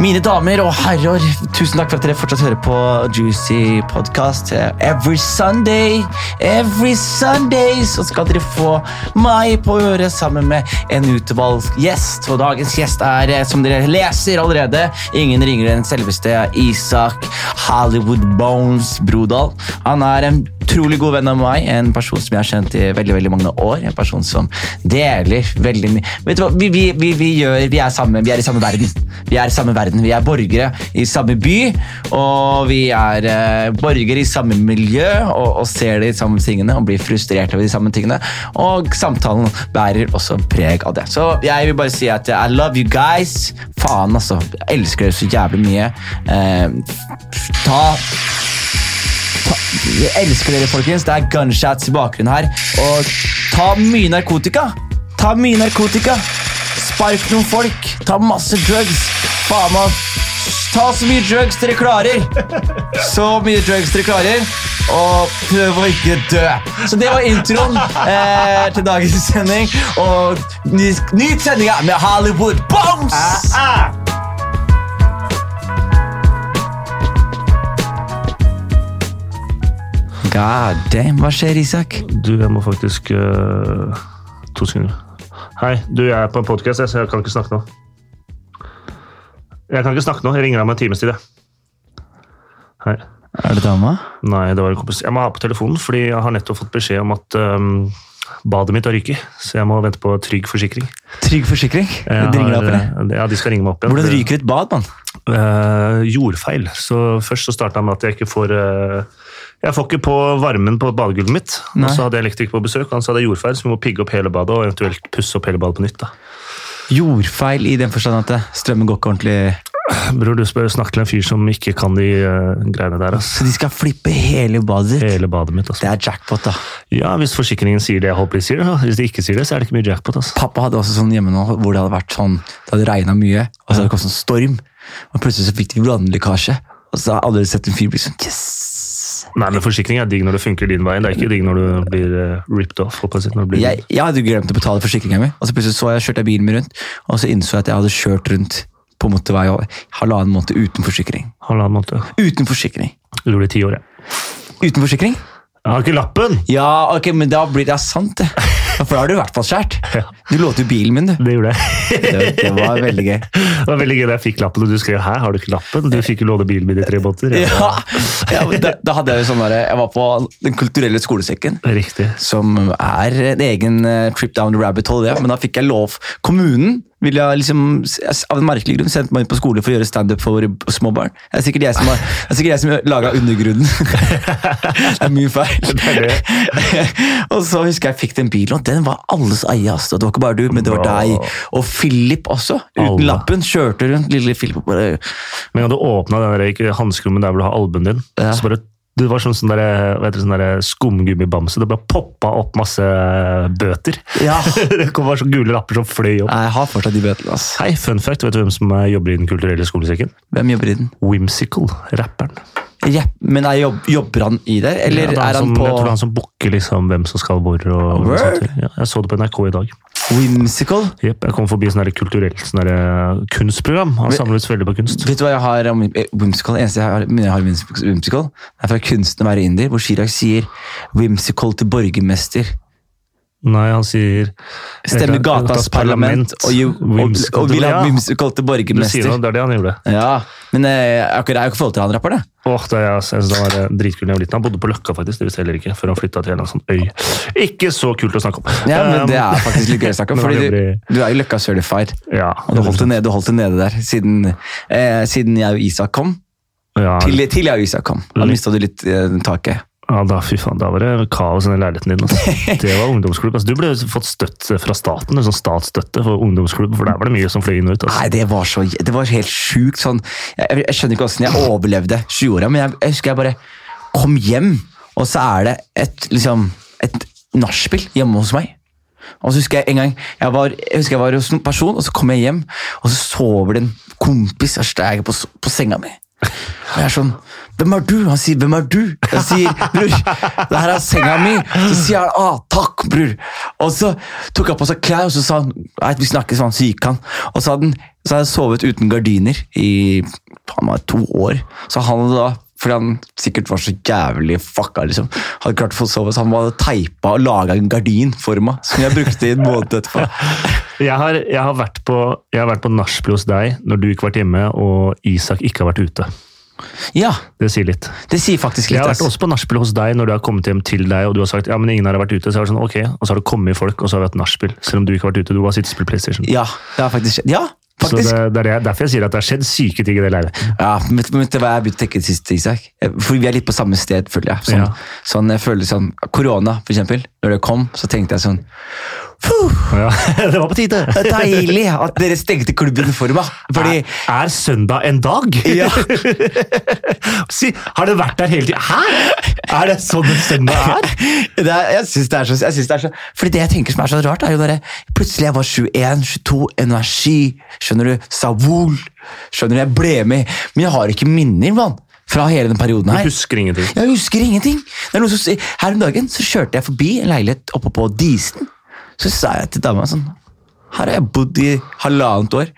Mine damer og herrer, tusen takk for at dere fortsatt hører på Juicy Podcast. Every Sunday, every Sunday så skal dere få meg på øret sammen med en utvalgt gjest. Og dagens gjest er, eh, som dere leser allerede, ingen ringere enn selveste Isak Hollywood Bones Brodal. Han er en utrolig god venn av meg, en person som jeg har kjent i veldig veldig mange år. En person som deler veldig mye Vet du hva, vi, vi, vi, vi, gjør, vi, er sammen, vi er i samme verden. Vi er i samme verden, vi er borgere i samme by, og vi er eh, borgere i samme miljø og, og, ser de samme tingene og blir frustrert over de samme tingene. Og samtalen bærer også preg av det. Så jeg vil bare si at I love you guys. Faen, altså. Jeg elsker dere så jævlig mye. Eh, ta jeg elsker dere, folkens. Det er gunshots i bakgrunnen her. Og ta mye narkotika. Ta mye narkotika. Spark noen folk. Ta masse drugs. Faen meg. Ta så mye drugs dere klarer. Så mye drugs dere klarer. Og prøv å ikke dø. Så det var introen eh, til dagens sending. Og nyt ny sendinga med Hollywood Bombs! Ah, ah. God damn, hva skjer, Isak? Du, jeg må faktisk uh, To sekunder. Hei, du, jeg er på en podkast, så jeg kan ikke snakke nå. Jeg kan ikke snakke nå. Jeg ringer deg om en times tid. Hei. Er det dama? Nei, det var en kompis. Jeg må ha på telefonen, fordi jeg har nettopp fått beskjed om at um, badet mitt har ryket. Så jeg må vente på trygg forsikring. Trygg forsikring? De ringer deg opp, eller? Ja, de skal ringe meg opp igjen. Hvordan ryker et bad, mann? Uh, jordfeil. Så først så starta med at jeg ikke får uh, jeg får ikke på varmen på badegulvet mitt. Nei. Og så hadde jeg elektriker på besøk, og han sa det er jordfeil, så vi må pigge opp hele badet og eventuelt pusse opp hele badet på nytt. da. Jordfeil i den forstand at strømmen går ikke ordentlig Bror, du spør snakke til en fyr som ikke kan de uh, greiene der. ass. Så de skal flippe hele badet ditt? Hele badet mitt, ass. Det er jackpot, da. Ja, Hvis forsikringen sier det jeg håper de sier. Da. Hvis de ikke sier det, så er det ikke mye jackpot. ass. Pappa hadde også sånn hjemme nå hvor det hadde vært sånn, det hadde regna mye, og så hadde det kommet sånn storm. Og plutselig så fikk de vannlekkasje, og så har alle sett en fyr bli sånn yes! Nei, men Forsikring er digg når det funker din vei. Det er ikke digg når du blir uh, ripped off. Blir... Jeg, jeg, hadde glemt å betale forsikringa mi, og så plutselig så jeg kjørte jeg bilen min rundt, og så innså jeg at jeg hadde kjørt rundt på motorvei halvannen måned uten forsikring. Halvannen måned. Uten forsikring. Du gjorde det i ti år, ja. Uten forsikring? Jeg har ikke lappen! Ja, ok, men da blir det sant, det. For da har du i hvert fall skåret. Du lånte jo bilen min, du. Det gjorde jeg. det, det, var veldig gøy. Det var veldig gøy da jeg fikk lappen, og du skrev 'her har du ikke lappen'? Du fikk jo låne bilen min i tre båter. Ja, ja da, da, hadde jeg jo sånn der, Jeg var på Den kulturelle skolesekken. Riktig. Som er en egen uh, trip down the rabbit hole, det. Men da fikk jeg lov. Kommunen ville jeg liksom, av en merkelig grunn sendt meg inn på skole for å gjøre standup for små barn. Det er sikkert jeg som har, det er sikkert jeg som laga undergrunnen. det er mye feil. Det er det. og så husker jeg fikk den bilen, og den var alles eie. Altså. Det var ikke bare du, men det var deg. Og Philip også, uten Alle. lappen. Kjørte rundt lille Philip. Bare... Men da du åpna hanskerommet der hvor du har albuen din, ja. så bare det var sånn, sånn, der, sånn skumgummibamse. Det bare poppa opp masse bøter. Ja. det kom bare sånne gule lapper som fløy opp. Jeg har fortsatt de bøtene. ass. Hei, fun fact, Vet du hvem som jobber i Den kulturelle skolesekken? Hvem jobber i den? Whimsical, rapperen. Ja, men er jobb, Jobber han i det, eller ja, er han som, på Jeg tror det er han som booker liksom, hvem som skal hvor. Og, og ja, jeg så det på NRK i dag. Whimsical? Yep, jeg kom forbi sånn kulturelt sånn eh, kunstprogram. Han samles veldig på kunst. Vet du hva jeg har om eh, Whimsical? eneste jeg har, jeg har Whimsical, er fra Kunsten å være inder, hvor Chirag sier 'Whimsical til borgermester'. Nei, han sier Stemmer gatas parlament, og, you, og, og, vil ha whimsical til borgermester. Det, det er det han gjorde. Ja, Men eh, akkurat er jo ikke forhold til han rapperen, det. Åh, det, jeg synes det var eh, dritkul da jeg var liten. Han bodde på Løkka, faktisk. Det visste heller ikke, før han flytta til en sånn øy. Ikke så kult å snakke om. Ja, men Det er faktisk litt gøy å snakke om, fordi du, du, er jo Løkka certified. Ja, du holdt, det nede, du holdt det nede der siden, eh, siden jeg og Isak kom. Ja. Til, til, jeg og Isak kom. Da mista du litt eh, taket. Ja, da, fy faen, da var det kaos i den leiligheten din. Altså. Det var ungdomsklubb. Altså, du ble fått støtte fra staten, en sånn statsstøtte for ungdomsklubb, for der var det mye som fløy inn og ut. Altså. Nei, det var, så, det var helt sjukt. Sånn, jeg, jeg, skjønner ikke åssen jeg overlevde 20-åra, men jeg, jeg, husker jeg bare kom hjem, og så er det et, liksom, et nachspiel hjemme hos meg. Og så husker jeg en gang jeg var, jeg husker jeg var hos en person, og så kom jeg hjem, og så sover det en kompis på, på senga mi. Og jeg er sånn Hvem er du? Han sier 'Hvem er du?' Jeg sier 'Bror, det her er senga mi'. Så sier han 'Ah, takk, bror'. Og så tok han på seg klær, og så sa han Nei, vi snakkes, så gikk han. Og så hadde, han, sovet uten gardiner i han var to år. Så han hadde da fordi han sikkert var så jævlig fucka. liksom. Hadde klart å få sove, så Han hadde teipa og laga en gardin for meg, som jeg brukte i en måned etterpå. Jeg har, jeg har vært på, jeg har vært på nachspiel hos deg når du ikke har vært hjemme og Isak ikke har vært ute. Ja, Det sier litt. det sier faktisk litt. Jeg har vært også på nachspiel hos deg når du har kommet hjem til deg og du har sagt ja, men ingen har vært ute. Så har det sånn, ok, Og så har det kommet folk, og så har vi hatt nachspiel. Selv om du ikke har vært ute. Du har sittet og spilt PlayStation. Ja, det har faktisk skjedd. Ja, Så det, det er det, derfor jeg sier at det har skjedd syke ting i det leiret. Ja, men vet det hva jeg har begynt å tenke sist, Isak? For vi er litt på samme sted, føler jeg. Sånn, Ja. sånn jeg føler sånn, Korona, for eksempel. Når det kom, så tenkte jeg sånn Ja, det var på tide! det deilig at dere stengte klubben for meg. Fordi er, er søndag en dag? Ja. si, har det vært der hele tida? Hæ?! Er det sånn en søndag er? det er, jeg synes det er det er så Fordi det jeg tenker som er så rart, er jo bare Plutselig jeg var 21, 22, energi, skjønner du, Savol Skjønner du, jeg ble med. Men jeg har ikke minner, mann. Fra hele den perioden her. Du husker ingenting. Jeg husker ingenting. Som, her om dagen så kjørte jeg forbi en leilighet oppe på Disen. Så sa jeg til dama sånn Her har jeg bodd i halvannet år.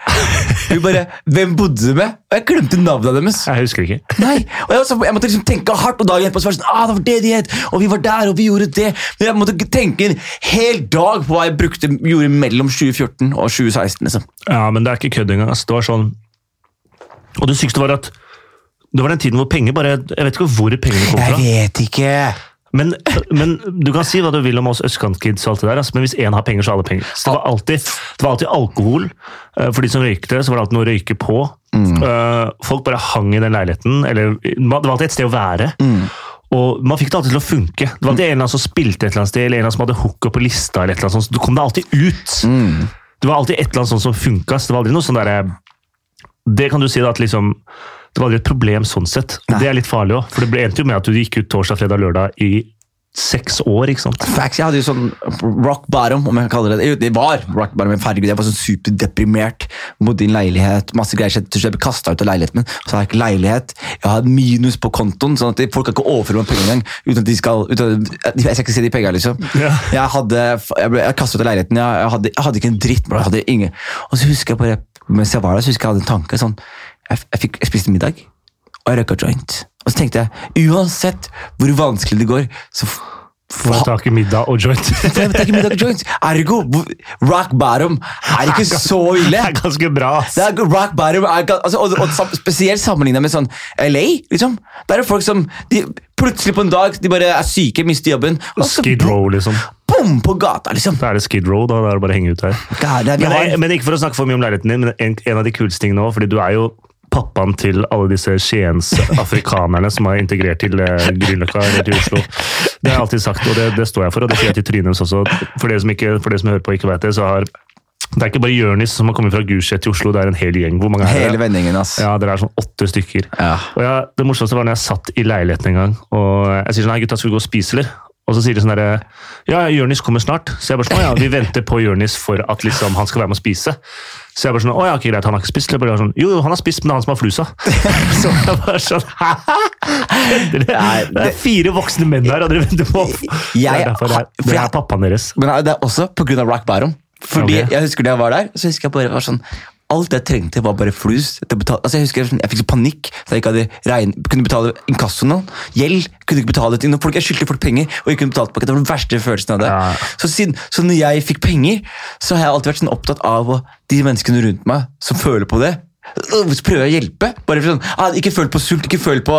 Hun bare Hvem bodde du med? Og jeg glemte navnet deres. Jeg husker ikke. Nei, og jeg, så- jeg måtte liksom tenke hardt, og var det sånn, ah, det var det de het, og vi var der, og vi gjorde det. Men jeg måtte tenke en hel dag på hva jeg brukte, gjorde mellom 2014 og 2016. liksom. Ja, men det er ikke kødd engang. Altså, Det var sånn Og det sykeste var at det var den tiden hvor penger bare Jeg vet ikke hvor pengene kom fra. Jeg vet ikke. Men, men du kan si hva du vil om oss østkantkids, og alt det der, altså, men hvis én har penger, så har alle penger. Så det var alltid, det var alltid alkohol. Eh, For de som røykte, så var det alltid noe å røyke på. Mm. Folk bare hang i den leiligheten. Eller, det var alltid et sted å være. Og Man fikk det alltid til å funke. Det var alltid en eller annen som spilte et eller annet sted, eller en eller annen som hadde hooka på lista. eller et eller annet sånt. så Du kom deg alltid ut. Det var alltid et eller annet sånt som funka. Så det var aldri noe sånn derre Det kan du si da at liksom Det var aldri et problem sånn sett. Og det er litt farlig òg, for det endte jo med at du gikk ut torsdag, fredag, lørdag i seks år. ikke sant? Facts, jeg hadde jo sånn rock bottom, om jeg kan kalle det det. Det var rock bottom, men herregud, jeg var sånn superdeprimert. Bodde i en leilighet, masse greier. Jeg til slutt ble kasta ut av leiligheten min. Så har jeg ikke leilighet. Jeg har minus på kontoen, sånn at folk kan ikke overføre meg penger engang. Uten at de skal, uten at, jeg skal ikke se de pengene, liksom. Ja. Jeg hadde, jeg ble kastet ut av leiligheten, jeg, jeg, hadde, jeg hadde ikke en dritt. bro. Jeg hadde ingen. Og så husker jeg bare, mens jeg var der, så husker jeg jeg hadde en tanke sånn, jeg, jeg, fikk, jeg spiste middag, og jeg røyka joint. Og så tenkte jeg, uansett hvor vanskelig det går, så Får Få tak i middag og joint. jeg tar ikke middag og joint? Ergo, rock bottom er ikke så ille. Det er ganske bra. ass. Det er rock bottom er, altså, og, og, Spesielt sammenlignet med sånn LA. liksom. Der er det folk som de, plutselig på en dag de bare er syke, mister jobben. Og så Skid Row, liksom. bom på gata, liksom. Da er det Skid Row, da. Da er det bare å henge ut her. God, det er, Men, har, men ikke for å snakke for mye om leiligheten din, men en, en av de kuleste tingene òg, fordi du er jo pappaen til alle disse Skiens afrikanerne som er integrert til eh, Grünerløkka eller til Oslo. Det har jeg alltid sagt, og det, det står jeg for, og det sier jeg til deres også. For dere som, ikke, for dere som hører på og ikke vet det, så har det er ikke bare Jonis som har kommet fra Gulset til Oslo, det er en hel gjeng. Hvor mange er hele vendingen, ass. Ja, dere er sånn åtte stykker. Ja. Og ja, det morsomste var når jeg satt i leiligheten en gang, og jeg sier sånn, gutta, skal vi gå og spise, eller? Og så sier de sånn derre Ja, Jonis kommer snart. Så jeg bare sånn, ja, vi venter på Jonis for at liksom, han skal være med å spise. Så jeg bare sånn, å ja, ok, greit, han har ikke spist. Jeg bare sånn, jo, jo, han har spist, men det er han som har flusa. så jeg bare sånn, hæ? Det er, det er fire voksne menn her, og dere venter på Det er derfor det er, det er pappaen deres. Men det er også av rock bottom. Fordi okay. jeg husker da jeg var der, så husker jeg bare var sånn Alt jeg trengte, var bare flus. Altså, jeg husker jeg fikk så panikk da jeg ikke hadde kunne betale inkasso nå. Gjeld kunne ikke betale ting. folk. Jeg skyldte folk penger og ikke kunne betale tilbake. Det var den verste følelsen av det. Ja. Så, siden, så når jeg fikk penger, så har jeg alltid vært sånn opptatt av de menneskene rundt meg som føler på det. øh, Så prøver jeg å hjelpe. Bare sånn, ah, Ikke føl på sult, ikke føl på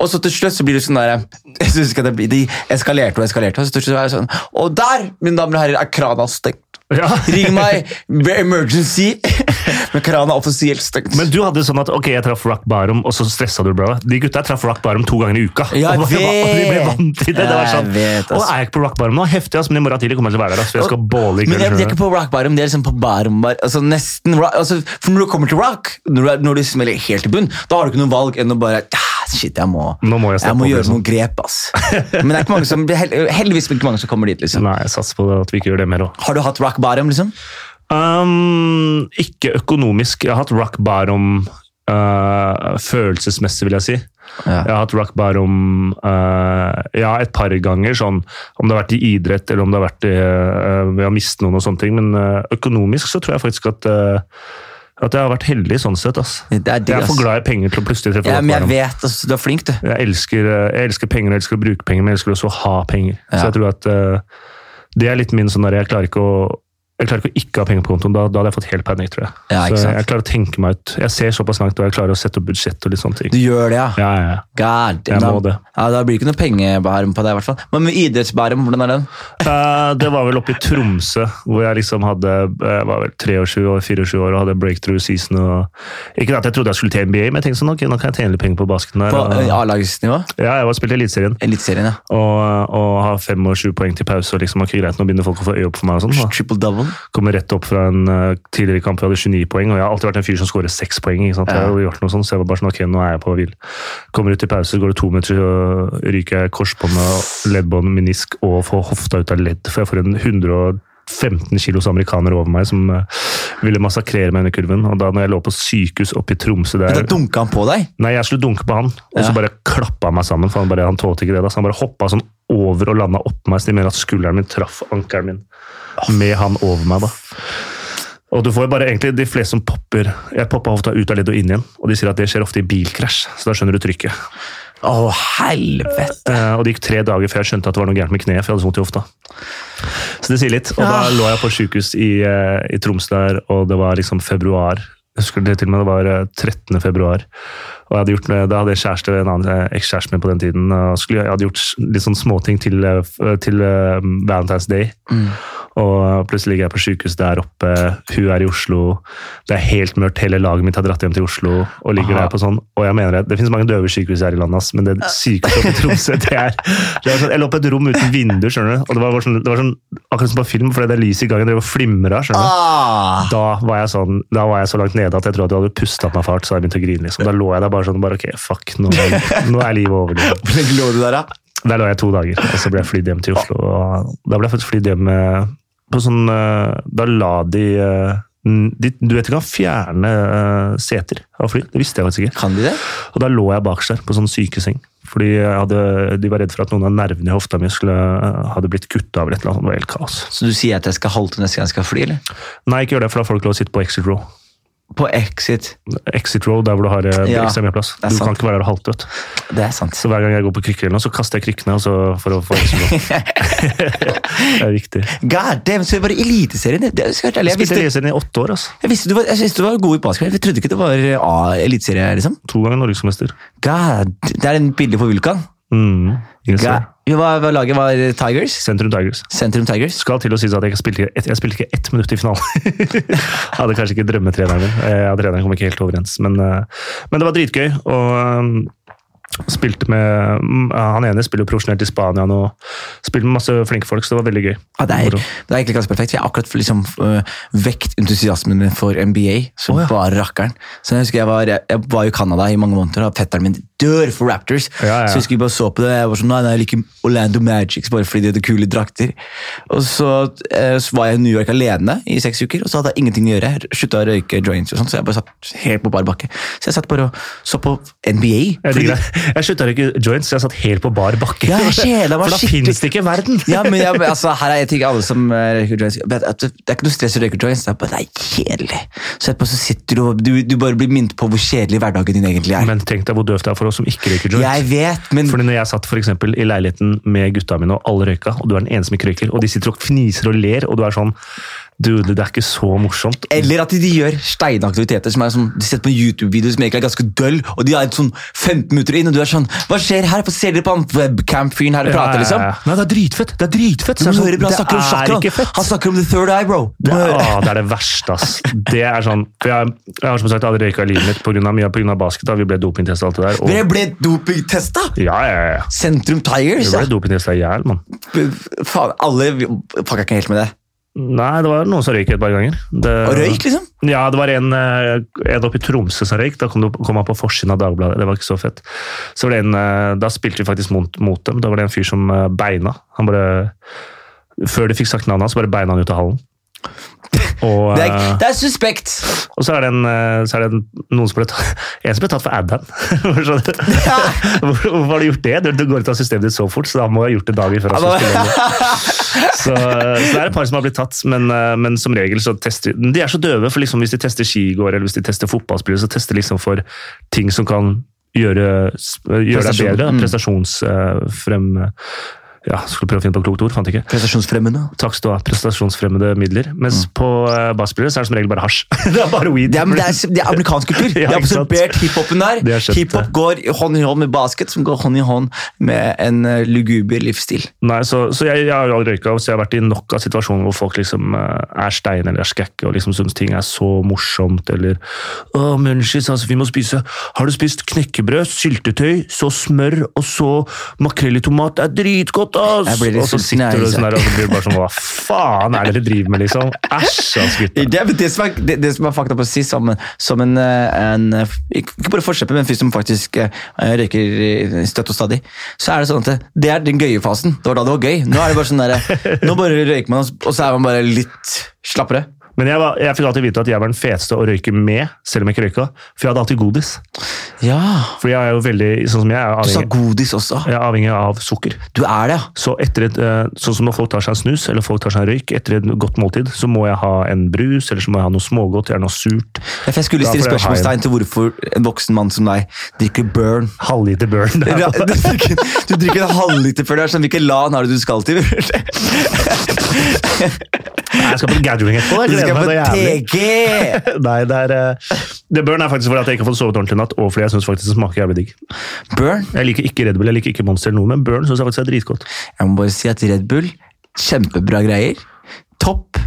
Og så til slutt så blir det sånn der jeg synes ikke at det blir, De eskalerte og eskalerte, og så til slutt så er jeg sånn Og der, mine damer og herrer, er krana stengt. Ja. Ring meg emergency! Men krana er offisielt stengt. Men du hadde sånn at ok, jeg traff Rock Bottom, og så stressa du, bro. De gutta traff Rock Bottom to ganger i uka. Jeg og, og de ble vant til det. det var Jeg sånn, vet, og er jeg ikke på Rock Bottom nå? Heftig, ass, men i morgen tidlig kommer jeg til å være der. for jeg skal båle i Men jeg, er ikke på rock bottom, det er liksom på Barum bar. Altså nesten rock, altså, For når du kommer til rock, når du, når du smeller helt i bunn, da har du ikke noe valg enn å bare ah, Shit, jeg må, må jeg jeg må gjøre liksom. noen grep, ass. Men det er ikke mange som, heldigvis ikke mange som kommer dit, liksom. Nei, jeg satser på at vi ikke gjør det mer òg. Har du hatt rock bottom, liksom? Um, ikke økonomisk. Jeg har hatt rock bottom uh, følelsesmessig, vil jeg si. Ja. Jeg har hatt rock bottom uh, ja, et par ganger, sånn, om det har vært i idrett eller om det har vært i, uh, ved å miste noen og sånne ting. Men uh, økonomisk så tror jeg faktisk at at jeg har vært heldig sånn sett. ass. Det er digg, jeg er for glad i penger til å plutselig treffe Ja, men jeg vet, altså, du er flink, du. Jeg elsker, jeg elsker penger jeg elsker å bruke penger, men jeg elsker også å ha penger. Ja. Så jeg tror at uh, det er litt min sånn der, jeg klarer ikke å jeg klarer ikke å ikke ha penger på kontoen. Da, da hadde jeg fått helt panikk, tror jeg. Ja, så jeg klarer å tenke meg ut. Jeg ser såpass langt, og jeg klarer å sette opp budsjett og litt sånne ting. Du gjør det, ja. Ja, ja, ja. God, Jeg da, må det. Ja, da blir det ikke noe pengebærum på deg, i hvert fall. Men med idrettsbærum, hvordan er den? Uh, det var vel oppe i Tromsø, hvor jeg liksom hadde jeg var vel 23 år, 24 år og hadde breakthrough season. Og, ikke at jeg trodde jeg skulle til NBA, men jeg tenkte sånn, ok, nå kan jeg tjene litt penger på basketen der. På eh, A-lagsnivå? ja, jeg var spilt i Eliteserien. Eliteserien, ja. Og, og har fem og sju poeng til pause. og liksom, ok, greit, Nå begynner folk å få øye opp for meg. og sånn. Triple double. Kommer rett opp fra en eh, tidligere kamp hvor jeg hadde 29 poeng, og jeg har alltid vært en fyr som skårer seks poeng. ikke sant? Jeg har gjort noe sånt, så jeg var bare sånn, ok, nå er jeg på hvil. Kommer ut i pause, går det to minutter, så ryker jeg korsbåndet, leddbånd, menisk og får hofta ut av ledd, for jeg får en 115 kilos amerikaner over meg som eh, ville massakrere meg under kurven. Og da når jeg lå på sykehus oppe i Tromsø der da dunka han på deg? Nei, jeg skulle dunke på han, og så Ja. bare klappa han meg sammen. for Han, bare, han tålte ikke det da, så han bare hoppa sånn over og landa oppå meg, så de mener at skulderen min traff ankelen min med han over meg. da. Og du får jo bare egentlig De fleste som popper Jeg poppa ofte ut av ledd og inn igjen, og de sier at det skjer ofte i bilkrasj, så da skjønner du trykket. Å, helvete! Uh, og det gikk tre dager før jeg skjønte at det var noe gærent med kneet, for jeg hadde så vondt i hofta. Så det sier litt. Og da lå jeg på sykehus i, uh, i Troms der, og det var liksom februar. Jeg husker det til og med det var eh, 13. februar. Og jeg hadde gjort, da hadde jeg kjæreste, en annen eh, ekskjæreste min på den tiden. Og skulle, jeg hadde gjort litt sånn småting til, eh, til uh, Valentine's Day. Mm. Og plutselig ligger jeg på sykehus der oppe, hun er i Oslo. Det er helt mørkt, hele laget mitt har dratt hjem til Oslo og ligger Aha. der på sånn. Og jeg mener det, det finnes mange døve sykehus her i landet, men det sykehuset oppe i Tromsø, det er, det er sånn, Jeg lå på et rom uten vinduer, skjønner du. Og det var, sånn, det var sånn, akkurat som på film, fordi det er lys i gangen, det og flimra. Ah, Da var, jeg sånn, da var jeg så langt nede at jeg tror at jeg hadde pustet meg fart, så jeg begynte å grine. liksom. Da lå jeg der bare sånn, bare ok, fuck, nå, nå er livet over. Liksom. Hvor lenge lå du der, da? Der lå jeg to dager, og så ble jeg flydd hjem til Oslo. Da ble jeg flydd hjem eh, på sånn eh, Da la de, eh, de Du vet de kan fjerne eh, seter av fly, det visste jeg faktisk ikke. Kan de det? Og da lå jeg bakerst der, på sånn sykeseng. Fordi hadde, de var redd for at noen av nervene i hofta mi skulle, hadde blitt kutta av. eller et eller annet. Det var helt kaos. Så du sier at jeg skal halte neste gang jeg skal fly, eller? Nei, ikke gjør det, for da får du ikke lov å sitte på exit row. På Exit. Exit Road, der hvor du har eh, Ja, ekstra mye plass. er Du kan ikke være der halvt. Det er sant. Så hver gang jeg går på noe, så kaster jeg krykkene for å få exit row. det er viktig. God damn, så det bare Eliteserien? Det, er jeg. Jeg jeg, spilte Eliteserien i åtte år. altså. jeg, visste du var, jeg visste du var god i basketball. Jeg trodde ikke det var A-eliteserie, liksom. To ganger norgesmester. God, det er en bilde på Vulkan. Mm. Yes, Hva, hva laget var Tigers? Sentrum Tigers. Sentrum Tigers? Skal til å sies at jeg, spilte, et, jeg spilte ikke ett minutt i finalen. jeg hadde kanskje ikke drømmetreneren min. Jeg og treneren kom ikke helt overens, men, eh, men det var dritgøy. Og um, spilte med mm, Han ene spiller jo profesjonelt i Spania nå. Spilte med masse flinke folk, så det var veldig gøy. Ja, det, er, det er egentlig ganske perfekt. Jeg har akkurat liksom, uh, vekt entusiasmen min for NBA, som oh, ja. bare rakkeren. Så jeg husker jeg var, jeg var i Canada i mange måneder, og fetteren min dør for Raptors. Ja, ja. Så jeg husker vi bare så på det, jeg var sånn, nei, nei, jeg liker Orlando Magics bare fordi de hadde kule drakter. Og så, eh, så var jeg i New York alene i seks uker, og så hadde jeg ingenting å gjøre. Slutta å røyke joints og sånn, så jeg bare satt helt på bar bakke. Så jeg satt bare og så på NBA. Jeg, fordi- jeg slutta røyke joints, så jeg satt helt på bar bakke. Ja, jeg meg For da finnes det ikke i verden! Ja, men jeg, altså, her er jeg ting alle som eh, røyker joints det er ikke noe stress å røyke joints, det er bare det er kjedelig. Så etterpå så sitter du og du, du bare blir minnet på hvor kjedelig hverdagen din egentlig er. Men tenk deg hvor døvt det er for oss som ikke røyker joint. jeg vet, men Fordi når jeg satt for eksempel, i leiligheten med gutta mine, og alle røyka, og du er den eneste som ikke røyker, og de sitter og fniser og ler, og du er sånn Dude, det er ikke så morsomt. Eller at de gjør steinaktiviteter som er som de setter på en YouTube-video som egentlig er ganske døll, og de er sånn 15 minutter inn, og du er sånn Hva skjer her? Få se dere på han webcam-fyren her og prate, liksom? Ja, ja, ja. Nei, det er dritfett! Det er dritfett! Du må det høre bra, han sånn, snakker om chakra. Han snakker om the third eye, bro. Det er, å, det er det verste, ass. Det er sånn, for jeg, jeg har som sagt aldri røyka i livet mitt pga. mye av basket. da Vi ble dopingtesta og alt det der. Og, Dere ble dopingtesta! ja, ja, ja. Sentrum Tigers, Vi ja. ble dopingtestet i hjel, mann. Faen, alle fucka ikke helt med det. Nei, det var noen som røyk et par ganger. Det, Og røyk, liksom? Ja, det var en, eh, en oppe i Tromsø som røyk. Da kom, det, kom han på forsiden av Dagbladet. Det var ikke så fett. Så en, eh, Da spilte vi faktisk mot, mot dem. Da var det en fyr som eh, beina. Han bare, Før de fikk sagt navnet hans, bare beina han ut av hallen. Og, det, er, det, er, suspekt. Og så er det, en, så er det en, noen som ble tatt, en som ble tatt for Adam. Hvorfor har du gjort det? Du går ut av systemet ditt så fort, så da må jeg ha gjort det dagen før. Så, så, det er et par som har blitt tatt, men, men som regel så tester de er så døve, for liksom hvis de tester skigåere eller hvis de tester fotballspillere, så tester de liksom for ting som kan gjøre, gjøre deg bedre. Mm. Prestasjonsfrem ja, skulle prøve å finne på klokt ord, fant ikke. Prestasjonsfremmende. Takk skal du ha. Prestasjonsfremmende midler. Mens mm. på uh, basspillere så er det som regel bare hasj. det er bare weed. Det er, det er, det er amerikansk kultur. ja, de har absorbert hiphopen der. Hiphop går hånd i hånd med basket, som går hånd i hånd med en uh, luguber livsstil. Nei, så, så jeg, jeg, har jo aldri røyka, så jeg har vært i nok av situasjoner hvor folk liksom uh, er stein eller er skække og liksom syns ting er så morsomt, eller Å, munchies, altså, vi må spise Har du spist knekkebrød, syltetøy, så smør og så makrell i tomat? Det er dritgodt! Oss! Og så sitter du sånn der, og så blir du bare sånn Hva faen er det dere driver med, liksom? Æsj, ass, gutta. Det, det, som er, det, det som er fakta på å si, som, som en, en, Ikke bare forkjemper, men en fyr som faktisk uh, røyker støtt og stadig, så er det sånn at det er den gøye fasen. Det var da det var gøy. Nå er det bare sånn der, nå bare røyker man, og så er man bare litt slappere. Men jeg, var, jeg, fikk alltid vite at jeg var den feteste å røyke med, selv om jeg ikke røyka. For jeg hadde alltid godis. Ja. For jeg er jo veldig, sånn som jeg er avhengig, Du sa godis også? Jeg er avhengig av sukker. Du er det, ja. Så etter et, eh, sånn som når folk tar seg en snus, eller folk tar seg en røyk, etter et godt måltid, så må jeg ha en brus, eller så må jeg ha noe smågodt, eller noe surt. Ja, jeg skulle stille spørsmålstegn til hvorfor en voksen mann som deg drikker burn. Halvliter burn. Ja, du, drikker, du drikker en halvliter før det er sånn, Hvilken LAN har du du skal til? jeg skal på gathering etterpå. Du skal på TG! Nei, det er uh, Det Burn er faktisk fordi at jeg ikke har fått sovet ordentlig i natt, og fordi jeg syns det smaker jævlig digg. Burn? Jeg liker ikke Red Bull, jeg liker ikke Monster eller noe, men Burn syns jeg faktisk er dritgodt. Jeg må bare si at Red Bull, kjempebra greier. Topp.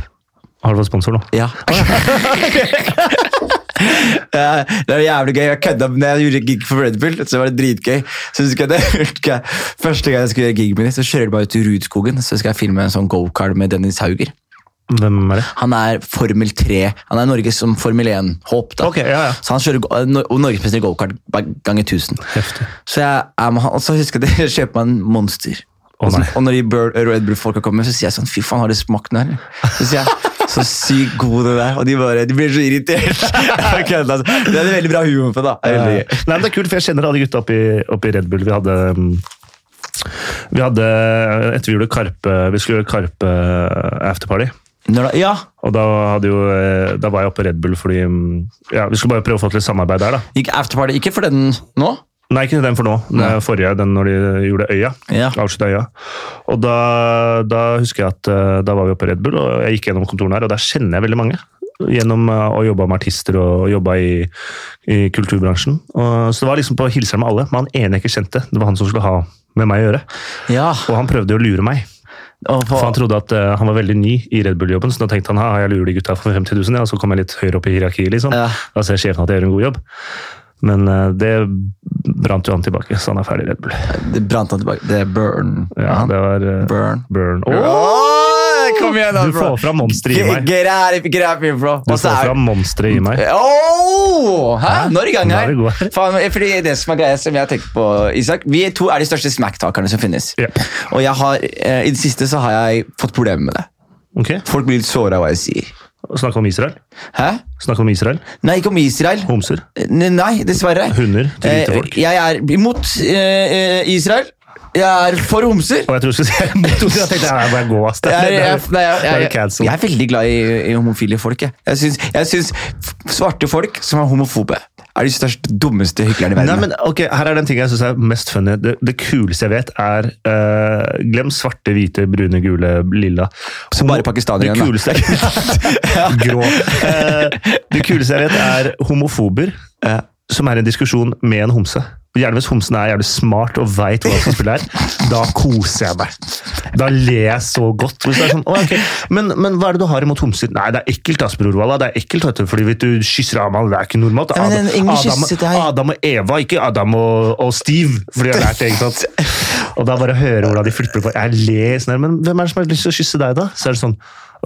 Har du fått sponsor nå? Ja. det er jævlig gøy. Jeg kødda når jeg gjorde gig for Red Bull. så var det dritgøy. Så husker jeg det, Første gang jeg skulle gjøre gig med dem, så kjører de bare ut i Rudskogen. Så skal jeg filme en sånn gokart med Dennis Hauger. Hvem er det? Han er Formel 3. Han er Norges som Formel 1-håp. Okay, ja, ja. Så han kjører norgesmester i gokart ganger 1000. Heftig. Så jeg, jeg, så husker jeg jeg kjøper meg en Monster. Oh, så, og, når de Red Bull-folka kommer, så sier jeg sånn Fy faen, har du smakt den her? Så sier jeg så sykt god det der. Og de bare, de blir så irritert. Altså. det er en veldig bra humor på det. Ja. Nei, men det er kult, for jeg kjenner alle gutta oppi, oppi Red Bull. Vi hadde vi hadde, Etter vi gjorde Karpe, vi skulle gjøre Karpe afterparty. Ja. Og da, jo, eh, da, var jeg oppe på Red Bull fordi mm, ja, vi skulle bare prøve å få til litt samarbeid der. da. Gikk afterparty ikke for den nå? Nei, ikke den for nå. Den forrige, den når de gjorde Øya. Ja. øya. Og da, da, husker jeg at eh, da var vi oppe på Red Bull, og jeg gikk gjennom kontorene her, og der kjenner jeg veldig mange. Gjennom eh, å jobbe med artister og jobba i, i, kulturbransjen. Og, så det var liksom på å hilse med alle. Men han ene jeg ikke kjente, det var han som skulle ha med meg å gjøre. Ja. Og han prøvde å lure meg. For Han trodde at uh, han var veldig ny i Red Bull-jobben, så da tenkte han ha, jeg lurer de gutta for 50 000, ja, og så kommer jeg litt høyere opp i hierarkiet. liksom. Ja. Da ser sjefen at jeg gjør en god jobb. Men uh, det brant jo han tilbake, så han er ferdig i Red Bull. Det brant han tilbake. Det er burn. Ja, det var uh, burn. burn. Oh! Kom igjen, da, bro! Du får fram monsteret i meg. Get out of, get out bro. Du får fram monsteret i meg. Oh! Hæ? Nå er det i gang her. Faen, fordi det som er greia, som jeg har tenkt på, Isak Vi to er de største smack-takerne som finnes. Yep. Og jeg har, eh, i det siste så har jeg fått problemer med det. Okay. Folk blir litt såra av hva jeg sier. Snakke om Israel? Hæ? Snakke om Israel? Nei, ikke om Israel. Homser? Nei, dessverre. Hunder til hvite folk? Jeg er imot uh, Israel. Jeg er for homser. Og jeg tror du skulle si mot homser. Jeg tenkte jeg bare gå ass. Jeg, jeg, jeg, jeg, er veldig glad i, i homofile folk. Jeg syns, jeg syns svarte folk som er homofobe, er de største, dummeste hyklerne i verden. Nei, men ok, Her er den ting jeg syns er mest funny. Det, det, kuleste jeg vet, er uh, Glem svarte, hvite, brune, gule, lilla. Som bare pakistanere igjen, da. Grå. Uh, det kuleste jeg vet, er homofober. Uh, som er en diskusjon med en homse. Gjerne hvis homsen er jævlig smart og veit hva som spiller her. Da koser jeg meg. Da ler jeg så godt. Er sånn, okay. men, men, hva er det du har imot homser? Nei, det er ekkelt, ass, bror Walla. Det er ekkelt, vet du, fordi hvis du, kysser Amal, det er ikke normalt. Adam, Adam, Adam, og Eva, ikke Adam og, og Steve. Fordi jeg har lært det, ikke sant? Og da bare høre hvordan de flipper på. Jeg ler sånn her, men hvem er det som har lyst til å kysse deg, da? Så er det sånn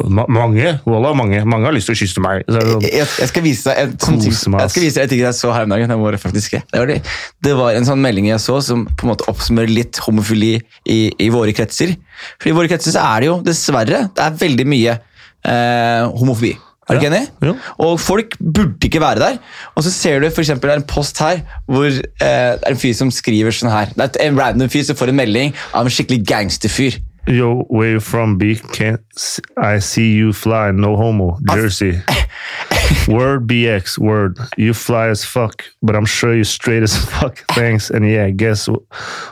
mange, voilà, mange, mange har lyst til å kysse meg. Sånn, jeg, jeg, skal vise deg en sånn ting jeg skal vise deg en ting jeg så her om dagen. Var, faktisk, det, var det. det var en sånn melding jeg så som på en måte oppsummerer litt homofili i, i, våre kretser. For I våre kretser så er det jo dessverre det er veldig mye eh, homofobi. Er du ikke enig? Og folk burde ikke være der. Og så ser du for eksempel, det er en post her hvor eh, det er en fyr som skriver sånn her. Det er en random fyr som får en melding av en skikkelig gangsterfyr. Yo, where you from, B? Can't I see you fly? No homo, Jersey. word BX, word. You fly as fuck, but I'm sure you straight as fuck. Thanks. And yeah, guess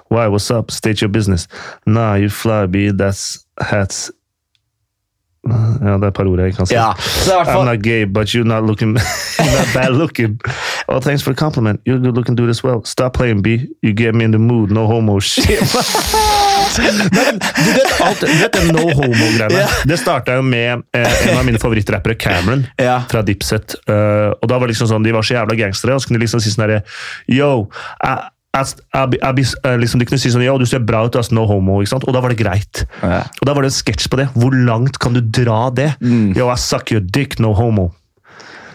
why? What's up? State your business. Nah, you fly, B. That's hats. Ja, det er et par ord jeg kan si. Ja, så i hvert I'm not gay, but you're not looking you're not bad looking. Oh, thanks for the compliment. You're a good looking dude as well. Stop playing, B. You get me in the mood. No homo shit. Men, du vet, alt, du vet den no homo-greiene? Det starta jo med eh, en av mine favorittrappere, Cameron, fra Dipset. Uh, og da var det liksom sånn, De var så jævla gangstere, og så kunne de liksom si sånn herre Yo, jeg, jeg, ab, eh, liksom, De kunne si sånn Ja, du ser bra ut, ass, no homo. ikke sant? Og da var det greit. Ja. Og da var det en sketsj på det. Hvor langt kan du dra det? Mm. Yo, I suck your dick, no homo.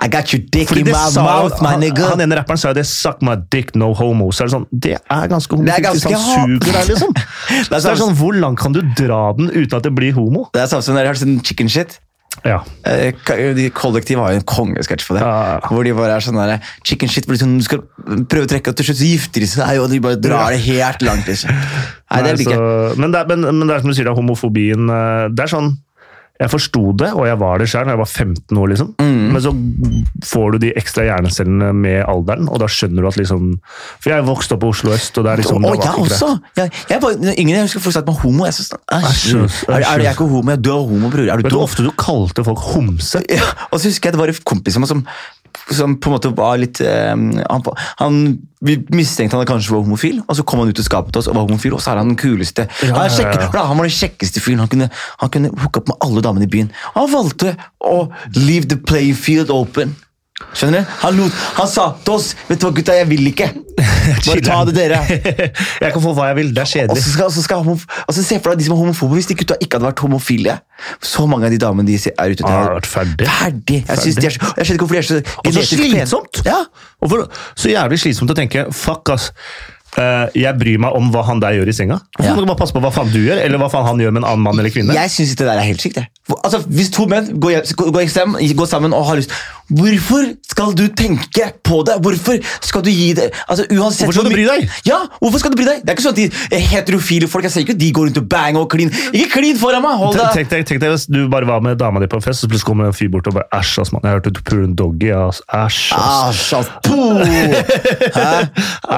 I got your dick Fordi in my sa, mouth, my nigga. han ene rapperen sa jo det 'suck my dick, no homo'. Så er det sånn, det er ganske Det er ganske han suger deg, liksom. Det er Så det er sånn- sånn, Hvor langt kan du dra den uten at det blir homo? Det er samme som når jeg har sånn chicken shit. Ja. Eh, de Kollektiv har jo en kongesketsj på det. Ja. Hvor de bare er sånn der, chicken shit, hvor de sånn, du skal prøve å trekke, og til slutt så gifter de seg, og de bare drar det helt langt. liksom. Nei, det Nei, ikke. så, men, det er, men, men det er som du sier, det er homofobien eh, Det er sånn Jeg forsto det, og jeg var det sjøl da jeg var 15 år, liksom. Mm. Men så får du de ekstra hjernecellene med alderen, og da skjønner du at liksom For jeg vokste opp på Oslo øst, og det er liksom Å, jeg også! Jeg, jeg var yngre, jeg husker folk sa at man var homo. Jeg synes, æsj, er, er, er jeg ikke homo? Jeg Du er homo, bror. Er du dum? ofte du kalte folk homse? Ja, og så husker jeg det var en kompis som, som på en måte var litt eh, han, han, Vi mistenkte han kanskje var homofil, og så kom han ut og skapet oss og var homofil. Og så er han den kuleste Ja, han, ja, ja. Han var den kjekkeste fyren. Han kunne, han kunne hooke opp med alle damene i byen. Og han valgte å leave the playfield field open. Skjønner du? Han, lot, han sa til oss Vet du hva, gutta, jeg vil ikke. Bare ta det, dere. jeg kan få hva jeg vil, det er Og kjedelig. så skal, så skal homof altså, Se for deg de som er homofobe. Hvis de gutta ikke hadde vært homofile Så mange av de damene de er ute Ah, etter har vært ferdig. Ferdig! Jeg, ferdig. de er jeg skjønner ikke hvorfor de er så Og så slitsomt! Ja. Og for, så jævlig slitsomt å tenke fuck, ass. Eh, jeg bryr meg om hva han der gjør i senga. Hvorfor Ja. må du bare passe på hva faen du gjør, eller hva faen han gjør med en annen mann eller kvinne? Jeg syns det der er helt sykt. Altså, hvis to menn går, hjem, går, hjem, går sammen og har lyst Hvorfor skal du tenke på det? Hvorfor skal du gi det altså, uansett Hvorfor skal du bry deg? Ja, hvorfor skal du bry deg? Det er ikke sånn at de heterofile folk Jeg ser ikke de går rundt og banger og klin. Ikke klin foran meg! Hold deg! Tenk deg, hvis du bare var med dama di på en fest, og så plutselig kommer en fyr bort og bare Æsj, ass, mann. Jeg hørte du puler en doggy, ass. Æsj, ass. Æsj, ass.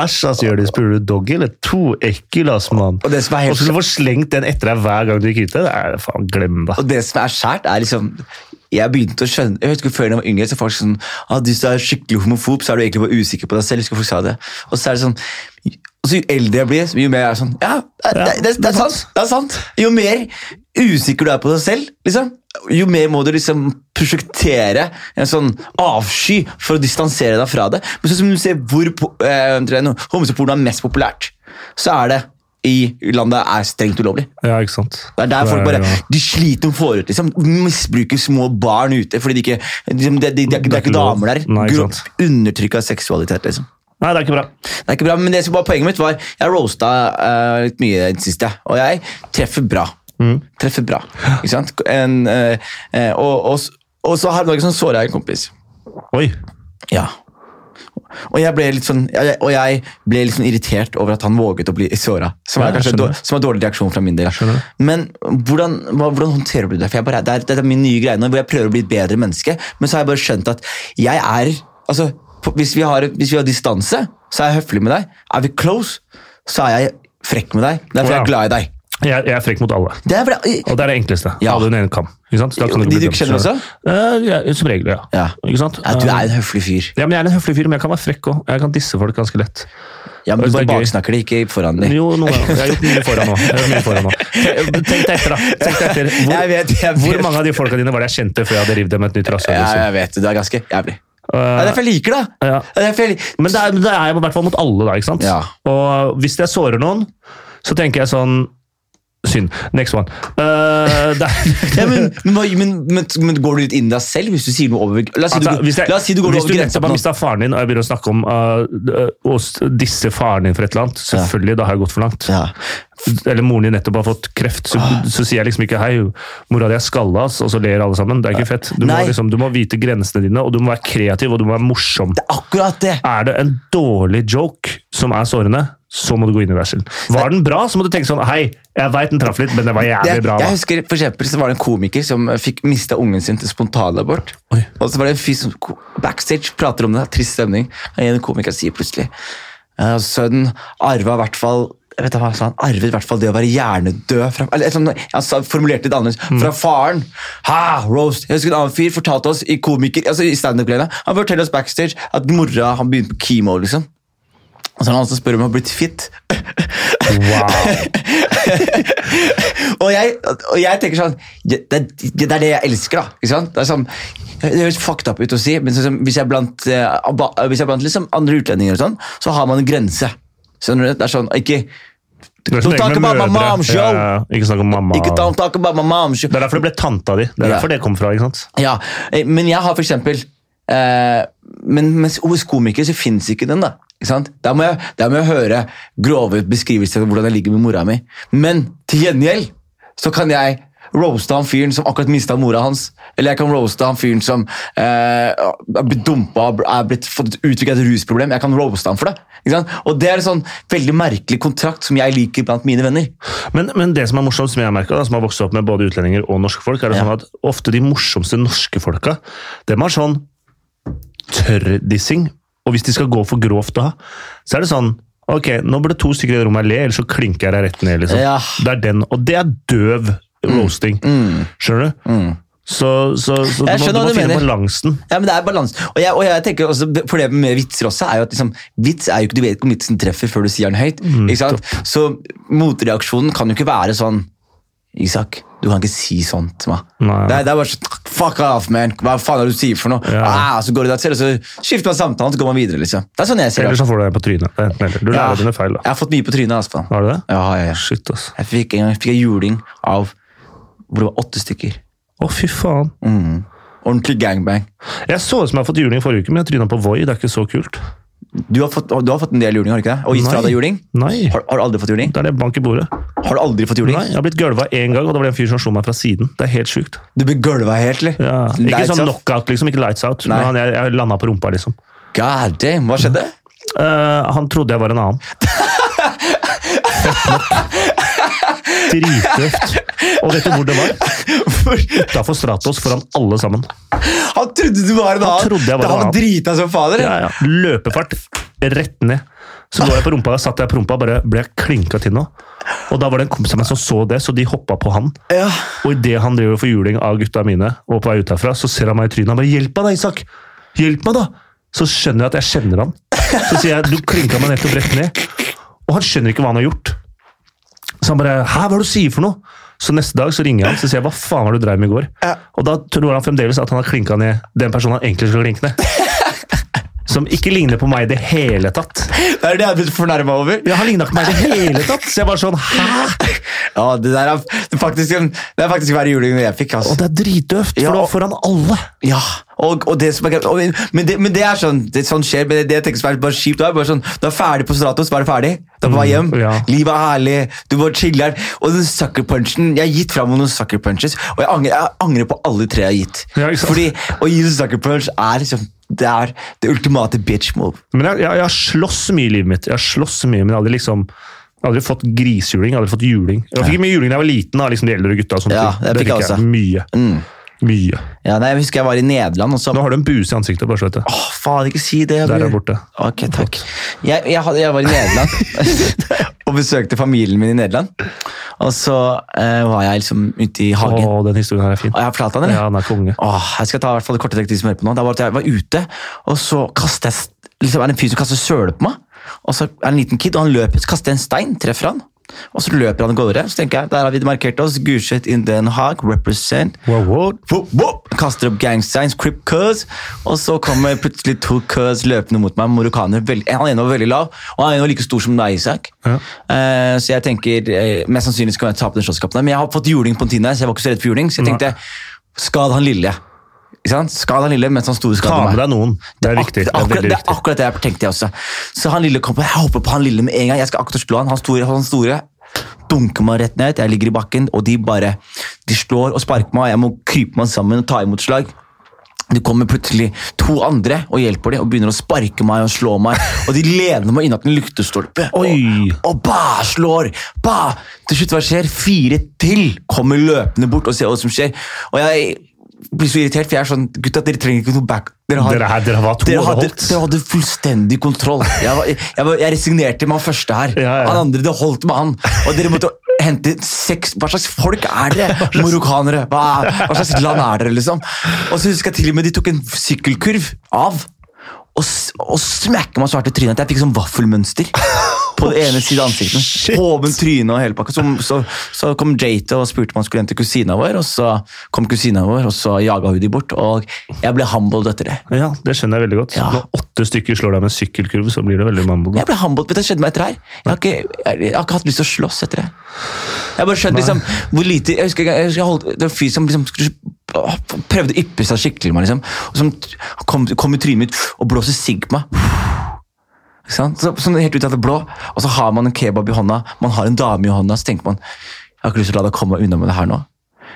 Æsj, ass, Jonis. Puler du doggy, eller? To ekkelass, mann. Og helt Og så du får slengt den etter deg hver gang du gikk ute. Det er faen, glem det. Og det som er skjært, er liksom Jeg begynte å skjønne Jeg husker Før jeg var yngre, så folk sånn ah, Hvis du er skikkelig homofob, så er du egentlig bare usikker på deg selv. Folk sa det. Og så er det sånn og så Jo eldre jeg blir, jo mer jeg er sånn Ja, det, det, det, det, er sant, det er sant. Jo mer usikker du er på deg selv, liksom, jo mer må du liksom prosjektere en sånn avsky for å distansere deg fra det. Men sånn som du ser hvor eh, homoporno er mest populært, så er det i landet er strengt ulovlig. Ja, ikke sant. Det er der folk bare. De sliter om forut ut liksom, Misbruker små barn ute fordi de ikke, liksom, det, det, det, er ikke- det er ikke damer der. Nei. Undertrykk av seksualitet. liksom Nei, det er ikke bra. Det er ikke bra, men det som var poenget mitt var Jeg roasta uh, litt mye i det siste, og jeg treffer bra. Mm. Treffer bra. Ikke sant? En, eh, eh, og, og, og så her dagen så såra jeg en kompis. Oi. Ja. Og jeg ble litt sånn jeg, Og jeg ble litt sånn irritert over at han våget å bli såra. Som, Ja, er som er en dårlig reaksjon fra min del. Men hvordan, hvordan håndterer du det? For jeg bare, det, er, det er min nye greie nå, hvor jeg prøver å bli et bedre menneske. Men så har jeg bare skjønt at jeg er altså, hvis, vi har, hvis vi har distanse, så er jeg høflig med deg. Er vi close, så er jeg frekk med deg. Derfor er Ja. jeg glad i deg. Jeg, jeg er frekk mot alle. Det er. Og det er det enkleste. Ja. Alle under en kam. Ikke sant? Kan de du ikke kjenner også? Eh, ja, som regel, ja. Ja. Ikke sant? Ja, du er en høflig fyr. Ja, men Jeg er en høflig fyr, men jeg kan være frekk òg. Jeg kan disse folk ganske lett. Ja, men Du er bare baksnakker det, ikke foran dem. Jo, noen ganger. Jeg har gjort mye foran nå. Jeg mye foran nå. Tenk deg etter, da. Tenk deg etter. Hvor, Jeg vet, jeg vet. hvor mange av de folka dine var det jeg kjente før jeg hadde revet dem et nytt rasshøl? Ja, liksom? jeg vet det. Du er ganske jævlig. Det Eh, er derfor jeg liker det. Ja. Det jeg liker. Men det er, det er i hvert fall mot alle, da. ikke sant? Ja. Og hvis jeg sårer noen, så tenker jeg sånn Synd. Next one. Uh, ja, men, men, men, men, går du litt inn i deg selv hvis du sier noe over La oss si, altså, du, jeg, la oss si du går over grensa. Hvis du nettopp har mista faren din og jeg begynner å snakke om uh, uh, disse faren din for et eller annet, selvfølgelig, ja. da har jeg gått for langt. Ja. Eller moren din nettopp har fått kreft, så, ah. så sier jeg liksom ikke 'hei, mora di er skalla', og så ler alle sammen. Det er ikke fett. Du må, liksom, du må, vite grensene dine, og du må være kreativ og du må være morsom. Det Er akkurat det. Er det en dårlig joke som er sårende, så må du gå inn i deg selv. Var den bra, så må du tenke sånn Hei, jeg veit den traff litt, men det var jævlig bra. Da. Jeg husker for eksempel, så var det en komiker som fikk mista ungen sin til spontanabort. Og så var det en fyr som backstage prater om det. Trist stemning. En komiker sier plutselig uh, Sønnen arva i hvert fall jeg vet hva, Han arvet i hvert fall det å være hjernedød fra, eller, sånt, Han formulerte det annerledes. Mm. Fra faren. Ha, roast. Jeg husker En annen fyr fortalte oss i komiker, altså i stand-up-glede Han forteller oss backstage at mora han begynte på kimo. liksom og så er det han som spør om jeg har blitt fit. Wow. og, jeg, og, jeg, tenker sånn det, det, det, er det jeg elsker, da. Ikke sant? Det er sånn, det høres fucked up ut å si, men sånn, hvis jeg er blant, uh, hvis jeg er blant liksom andre utlendinger, og sånn, så har man en grense. Skjønner du? Det er sånn, ikke Don't talk about my mom show! Ja, ja. Ikke snakk om mamma. Ikke don't talk about my mom show. Det er derfor det ble tanta di. Det er ja. derfor det kom fra. ikke sant? Ja, eh, Men jeg har for eksempel eh, Men hos komikere så fins ikke den. da. Da må, jeg, da må jeg høre grove beskrivelser av hvordan jeg ligger med mora mi. Men til gjengjeld så kan jeg roaste han fyren som akkurat mista mora hans. Eller jeg kan roaste han fyren som eh, er blitt dumpa er blitt fått utvikla et rusproblem. Jeg kan roaste han for det. Og Det er en sånn veldig merkelig kontrakt som jeg liker blant mine venner. Men, men det som er morsomt, som jeg har merket, som har vokst opp med både utlendinger og norske folk, er det ja. sånn at ofte de morsomste norske folka, dem har sånn tørrdissing og hvis de skal gå for grovt da, så er det sånn Ok, nå burde to stykker i rommet le, ellers så klinker jeg deg rett ned. liksom. Ja. Det er den, Og det er døv mm. roasting. Mm. Skjønner du? Mm. Så, så, så du, må, du må finne balansen. Ja, men det er balansen. Og jeg, og jeg tenker også, Problemet med vitser også er jo at liksom, vits er jo ikke, du vet ikke om vitsen treffer før du sier den høyt. Mm, ikke sant? Så motreaksjonen kan jo ikke være sånn Isak, du kan ikke si sånt til meg. Det, det, er bare sånn Fuck off, man! Hva faen er det du sier for noe? Ja. Ah, så går du der til, og så skifter man samtalen, så går man videre. liksom. Det er sånn jeg ser det. Eller så får du deg på trynet. Du lærer ja, dine feil. da. Jeg har fått mye på trynet. Altså. Har du det? Ja, ja, ja. Shit, ass. Jeg fikk en fikk jeg juling av hvor det var åtte stykker. Å, fy faen. Mm. Ordentlig gangbang. Jeg så ut som jeg har fått juling forrige uke, men jeg tryna på Voi. Det er ikke så kult. Du har, fått, du har fått en del juling, har du ikke det? Og gitt fra deg juling? Nei. Har, har, du aldri fått juling? Det er det bank i bordet. Har du aldri fått juling? Nei, Jeg har blitt gølva én gang, og det var en fyr som slo meg fra siden. Det er helt sjukt. Du ble gølva helt, eller? Ja. Ikke sånn knockout, liksom. Ikke lights out. Nei. Men jeg, jeg landa på rumpa, liksom. God damn, Hva skjedde? Uh, han trodde jeg var en annen. Drittøft. Og vet du hvor det var? Utafor Stratos, foran alle sammen. Han trodde du var en annen! Han var drita som fader? Ja, ja. Løpefart rett ned. Så lå jeg på rumpa, satt jeg på rumpa bare ble klinka til nå. Og da var det en kompis av meg som så det, så de hoppa på han. Ja. Og idet han driver for juling av gutta mine, og på vei ut herfra, så ser han meg i trynet. Han bare 'Hjelp meg da, Isak! Hjelp meg, da!' Så skjønner jeg at jeg kjenner han. Så sier jeg 'Du klinka meg nettopp rett ned'. Og han skjønner ikke hva han har gjort. Så han bare 'Hæ, hva er det du sier for noe?' Så neste dag så ringer han så sier jeg, hva faen var det du drev med i går? Ja. Og da tror han fremdeles at han har klinka ned den personen han egentlig skulle klinke ned. Som ikke ligner på meg i det hele tatt. Det er det jeg har blitt fornærma over. Ja, Han ligna ikke på meg i det hele tatt. Så jeg var sånn Hæ? Ja, Det der er, det faktisk, det er faktisk hver juling jeg fikk. Altså. Og det er dritdøvt, for ja, det var foran alle. Ja, og, og det som er, og, men, det, men, det, er sånn det sånn skjer, men det, det jeg tenker som er bare kjipt, er bare sånn, Du er ferdig på Stratos, så er du ferdig. Du er på vei hjem. Mm, ja. Livet er herlig, du bare chiller'n. Og den sucker punchen Jeg har gitt fram noen sucker punches, og jeg angrer, jeg angrer på alle tre jeg har gitt. Ja, Fordi å gi sucker punch er liksom det er det ultimate bitch move. Men jeg, jeg, jeg har slåss mye i livet mitt. Jeg har slåss mye, men jeg hadde liksom aldri fått grisjuling. aldri fått juling. Jeg fikk mye juling da jeg var liten. da, liksom de eldre gutta. ja, det, det fikk jeg også. Mye. Mm. Mye. Ja, nei, jeg husker jeg var i Nederland. Også. Nå har du en buse i ansiktet. bare så vet du. Åh, faen, ikke si det. Der er borte. Ok, takk. Jeg, jeg, hadde, jeg var i Nederland og besøkte familien min i Nederland. Og så uh, var jeg liksom ute i hagen. Åh, den historien her er fin. Og jeg har fortalt den, eller? Ja, den er konge. Åh, jeg skal ta i hvert fall det korte dekket som hører på nå. Da var jeg var ute, og så kastet jeg liksom, er det en fyr som kaster søle på meg. Og så er det en liten kid, og han løper, så kaster jeg en stein, treffer han. Og så løper han av gårde. Så tenker jeg, der har vi markert oss. Gulset in Den Haag, represent. Wow, wow. Whoop. Kaster opp gang signs, crip cuz. Og så kommer plutselig to cuz løpende mot meg. Marokkaner. Veldig, han ene var veldig lav, og han ene var like stor som deg, Isak. Ja. Eh, så jeg tenker eh, mest sannsynlig skal jeg tape den slåsskampen. Men jeg har fått juling på en tid så jeg var ikke så redd for juling. Så jeg tenkte, skad han lille. Skad han lille mens han store Ta skader med meg. deg noen. Det er viktig. Det er akkurat, det er akkurat det jeg tenkte jeg også. Så han lille kom på, jeg hopper på han lille med en gang. Jeg skal akkurat slå han. Han store, han store dunker meg rett ned. Jeg ligger i bakken, og de bare de slår og sparker meg. Jeg må krype meg sammen og ta imot slag. Det kommer plutselig to andre og hjelper dem, og begynner å sparke meg og slå meg. Og de lener meg innatt en lyktestolpe og, og ba, slår. Ba. Til slutt, hva skjer? Fire til kommer løpende bort og ser hva som skjer. Og jeg blir så irritert, for jeg er sånn Gutta, dere trenger ikke noe back. Dere har, Dere, her- dere var to dere hadde, dere hadde fullstendig kontroll. Jeg, var, jeg, jeg, jeg resignerte med han første her. Ja, ja. Han andre, det holdt med han. Og dere måtte hente seks Hva slags folk er dere? Marokkanere? Hva, hva slags land er dere, liksom? Og så husker jeg til og med de tok en sykkelkurv av. Og, og smekker meg svart i trynet at jeg fikk sånn vaffelmønster. På den ene siden av ansiktet. Hoven, tryne og hele pakka. Så, så, så kom Jate og spurte om han skulle hente kusina vår, og så kom kusina vår, og så jaga hun de bort. Og jeg ble humbled etter det. Ja, det skjønner jeg veldig godt. Ja. Når åtte stykker slår deg med sykkelkurv, så blir det veldig mambo. Jeg ble humbled. Vet du det skjedde meg etter her? Jeg har, ikke, jeg, har ikke hatt lyst til å slåss etter det. Jeg bare skjønt liksom, hvor lite Jeg husker, jeg husker jeg holdt, Det var en fyr som liksom prøvde å yppe seg skikkelig. Liksom, og som kom, kom i trynet mitt og blåste sigg på meg. Så, sånn helt ut av det blå. Og så har man en kebab i hånda, man har en dame i hånda, så tenker man jeg har ikke lyst til å la deg komme unna med det her nå.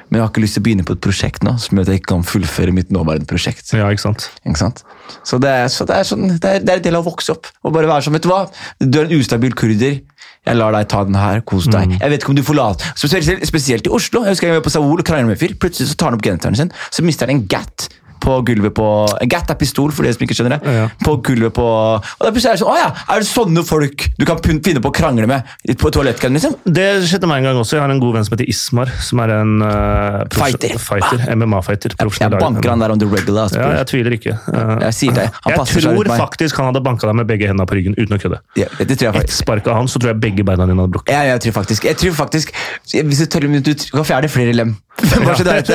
Men jeg har ikke lyst til å begynne på et prosjekt nå som gjør at jeg ikke kan fullføre mitt nåværende prosjekt. Ja, ikke sant? Ikke sant? Så det er, så det er, sånn, det er, det er en del av å vokse opp. Og bare være sånn, vet Du hva? Du er en ustabil kurder. Jeg lar deg ta den her. Kos deg. Jeg vet ikke om du forlater Spesielt, spesielt i Oslo. Jeg husker jeg var på Saul og krangla med en fyr. Plutselig så tar han opp genseren sin, så mister han en gat på gulvet på En gat er pistol, for dere som ikke skjønner det. Ja. På gulvet på Og da plutselig er det sånn Å ja, er det sånne folk du kan finne på å krangle med på toalettkøen, liksom? Det skjedde meg en gang også. Jeg har en god venn som heter Ismar, som er en uh, Fighter. fighter MMA-fighter. Jeg banker han der on the regular. altså. Ja, jeg tviler ikke. Uh, Jeg sier det. Han jeg passer tror faktisk han hadde banka deg med begge hendene på ryggen uten å kødde. Ja, det tror jeg Ett spark av han, så tror jeg begge beina dine hadde brukket. Ja, jeg tror faktisk Jeg tror faktisk Hvis du tør, du kan fjerne flere lem. Bare så det.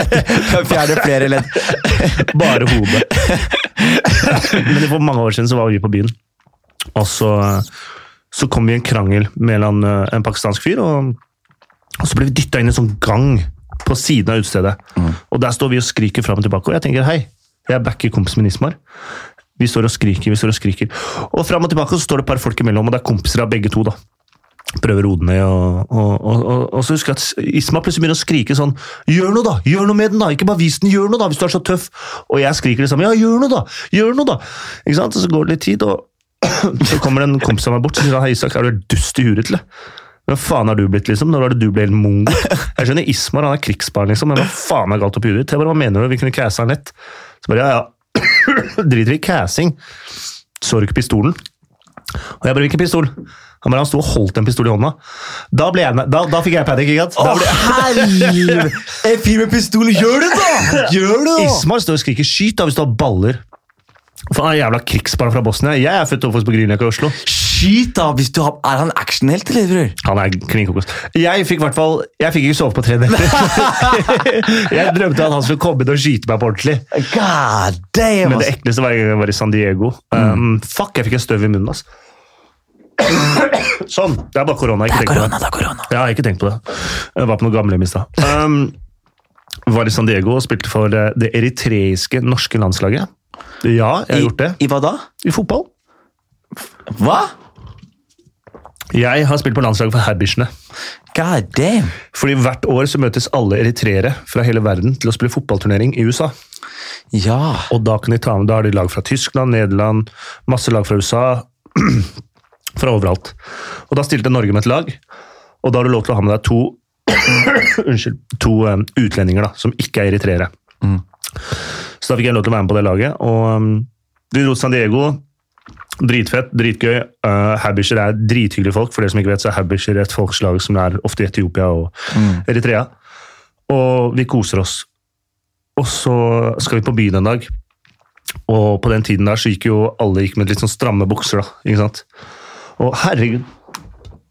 er flere ledd. Bare hodet. Men for mange år siden så var vi på byen, og så, så kom vi i en krangel mellom eh, en pakistansk fyr, og, og så ble vi dytta inn i en sånn gang på siden av utestedet. Og der står vi og skriker fram og tilbake, og jeg tenker hei, jeg backer kompisen min Ismar. Vi står og skriker, vi står og skriker. Og fram og tilbake så står det et par folk imellom, og det er kompiser av begge to. da. Den ned, og, og, og, og, så husker jeg at Isma plutselig begynner å skrike sånn Gjør noe, da! Gjør noe med den, da! Ikke bare vis den, gjør noe, da! Hvis du er så tøff! Og jeg skriker det samme. Ja, gjør noe, da! Gjør noe, da! Ikke sant? Og så går det litt tid, og så kommer en kompis av meg bort og sier Hei, Isak, er du dust i huet, eller? Hva faen har du blitt, liksom? Når var det du ble helt mongo? Jeg skjønner Ismar, han er krigsbarn, liksom, men hva faen er galt oppi huet ditt? Hva mener du? Vi kunne cassa han lett. Så bare, ja, ja. Driter i cassing. Så du ikke pistolen? Og jeg bare, hvilken pistol? Han sto og holdt en pistol i hånda. Da, jeg, da, da fikk jeg panikk, ikke sant? Å, helvete! En fyr med pistol, gjør det, da! Gjør det, da! Ismar står og skriker 'skyt' da hvis du har baller. For han er jævla krigsbarn fra Bosnia. Jeg er født oppvokst på Grünerløkka i Oslo. Skyt, da! Hvis du har, er han actionhelt, eller? bror? Han er klin. Jeg fikk i hvert fall, jeg fikk ikke sove på tre netter. jeg drømte at han skulle komme inn og skyte meg på ordentlig. God damn! Men det ekleste var jeg var i San Diego. Um, fuck, jeg fikk en støv i munnen. ass. Sånn. Det er bare korona. Det er korona, det er korona. Jeg har ikke tenkt på det. Jeg var på noe gamlehjem i stad. Um, var i San Diego og spilte for det, det eritreiske norske landslaget. Ja, jeg har gjort det. I, I hva da? I fotball. Hva? Jeg har spilt på landslaget for Herbisjene. God damn! Fordi hvert år så møtes alle eritreere fra hele verden til å spille fotballturnering i USA. Ja. Og da kan de ta med, da har de lag fra Tyskland, Nederland, masse lag fra USA. fra overalt. Og da stilte Norge med et lag, og da har du lov til å ha med deg to Unnskyld. To um, utlendinger da, som ikke er eritreere. Så da fikk jeg lov til å være med på det laget. Og um, vi dro til San Diego. Dritfett, dritgøy. Uh, Habisher er drithyggelige folk. For dere som ikke vet, så er Habisher et folkeslag som er ofte i Etiopia og Eritrea. Og vi koser oss. Og så skal vi på byen en dag. Og på den tiden der så gikk jo alle gikk med litt sånn stramme bukser. da, ikke sant? Og herregud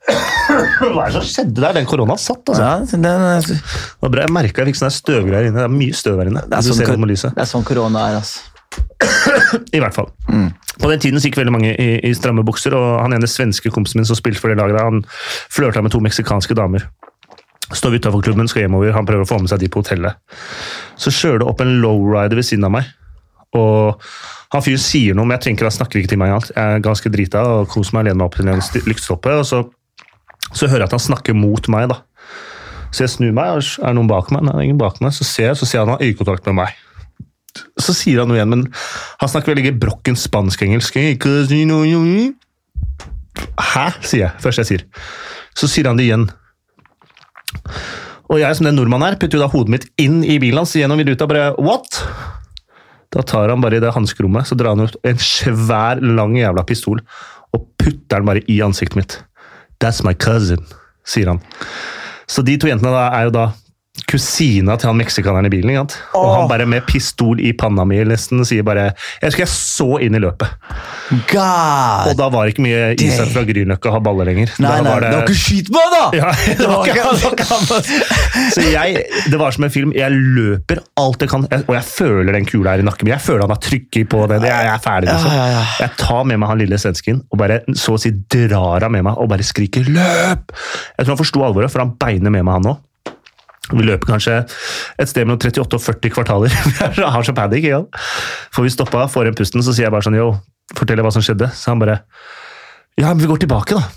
Hva er det som skjedde der? Den koronaen satt, altså. Ja, den, det var bra. Jeg merka jeg fikk sånn støvgreier inne. Det er mye støv her inne. det, er sånn, ser det er sånn korona er, altså. I hvert fall. På den tiden gikk veldig mange i, i stramme bukser, og han ene svenske kompisen min som spilte for det laget, han flørta med to meksikanske damer. Står utafor klubben, skal hjemover, han prøver å få med seg de på hotellet. Så kjører det opp en lowrider ved siden av meg, og han fyren sier noe, men jeg ikke, han snakker ikke til meg alt. Jeg er ganske drita og koser meg, alene meg opp til en lyktestolpe, og så, så hører jeg at han snakker mot meg, da. Så jeg snur meg, og er noen bak meg? Nei, det er ingen bak meg. Så ser jeg, så ser han har øyekontakt med meg så sier han noe igjen, men han snakker veldig gebrokken spansk-engelsk. Hæ, sier jeg. Først jeg sier. Så sier han det igjen. Og jeg som den nordmannen her, putter jo da hodet mitt inn i bilen hans gjennom og bare What? Da tar han bare i det hanskerommet så drar han ut en svær, lang jævla pistol og putter den bare i ansiktet mitt. That's my cousin, sier han. Så de to jentene er jo da kusina til han meksikaneren i bilen. ikke sant? Og han bare med pistol i panna mi nesten sier bare Jeg husker jeg så inn i løpet. God! Og da var det ikke mye Isak fra Grünerløkka ha baller lenger. Nei, da nei, var det var ikke skyt på da! ja, det var ikke, det var ikke. Så jeg, det var som en film. Jeg løper alt jeg kan, og jeg føler den kula her i nakken min. Jeg føler han har trykket på den. Jeg, jeg er ferdig, liksom. Ja, ja, ja. Jeg tar med meg han lille svensken og bare så å si drar han med meg og bare skriker 'løp'! Jeg tror han forsto alvoret, for han beiner med meg, han òg. Vi løper kanskje et sted mellom 38 og 40 kvartaler. Jeg har så panikk. Ja. For vi stoppa, får igjen pusten, så sier jeg bare sånn Yo, fortell hva som skjedde. Så han bare Ja, men vi går tilbake, da.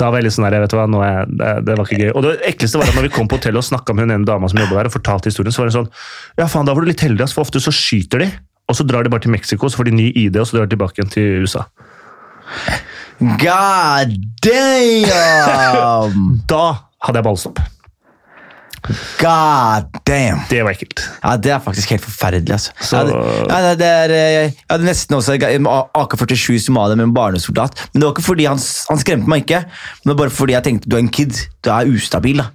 Da var jeg litt sånn her, vet du hva, nå er, jeg- det, det var ikke gøy. Og det ekleste var at når vi kom på hotellet og snakka med hun ene dama som jobba der, og fortalte historien, så var det sånn Ja, faen, da var du litt heldig, for ofte så skyter de, og så drar de bare til Mexico, så får de ny ID, og så drar de tilbake igjen til USA. God damn! Da hadde jeg ballstopp. God damn! Det var ekkelt. Ja, Det er faktisk helt forferdelig. altså. Så- Jeg, hadde, ja, det- det er, eh, jeg hadde nesten også AK-47 Somalia med en barnesoldat. Men det var ikke fordi han, han skremte meg ikke, men det var bare fordi jeg tenkte du er en kid. Du er ustabil. da.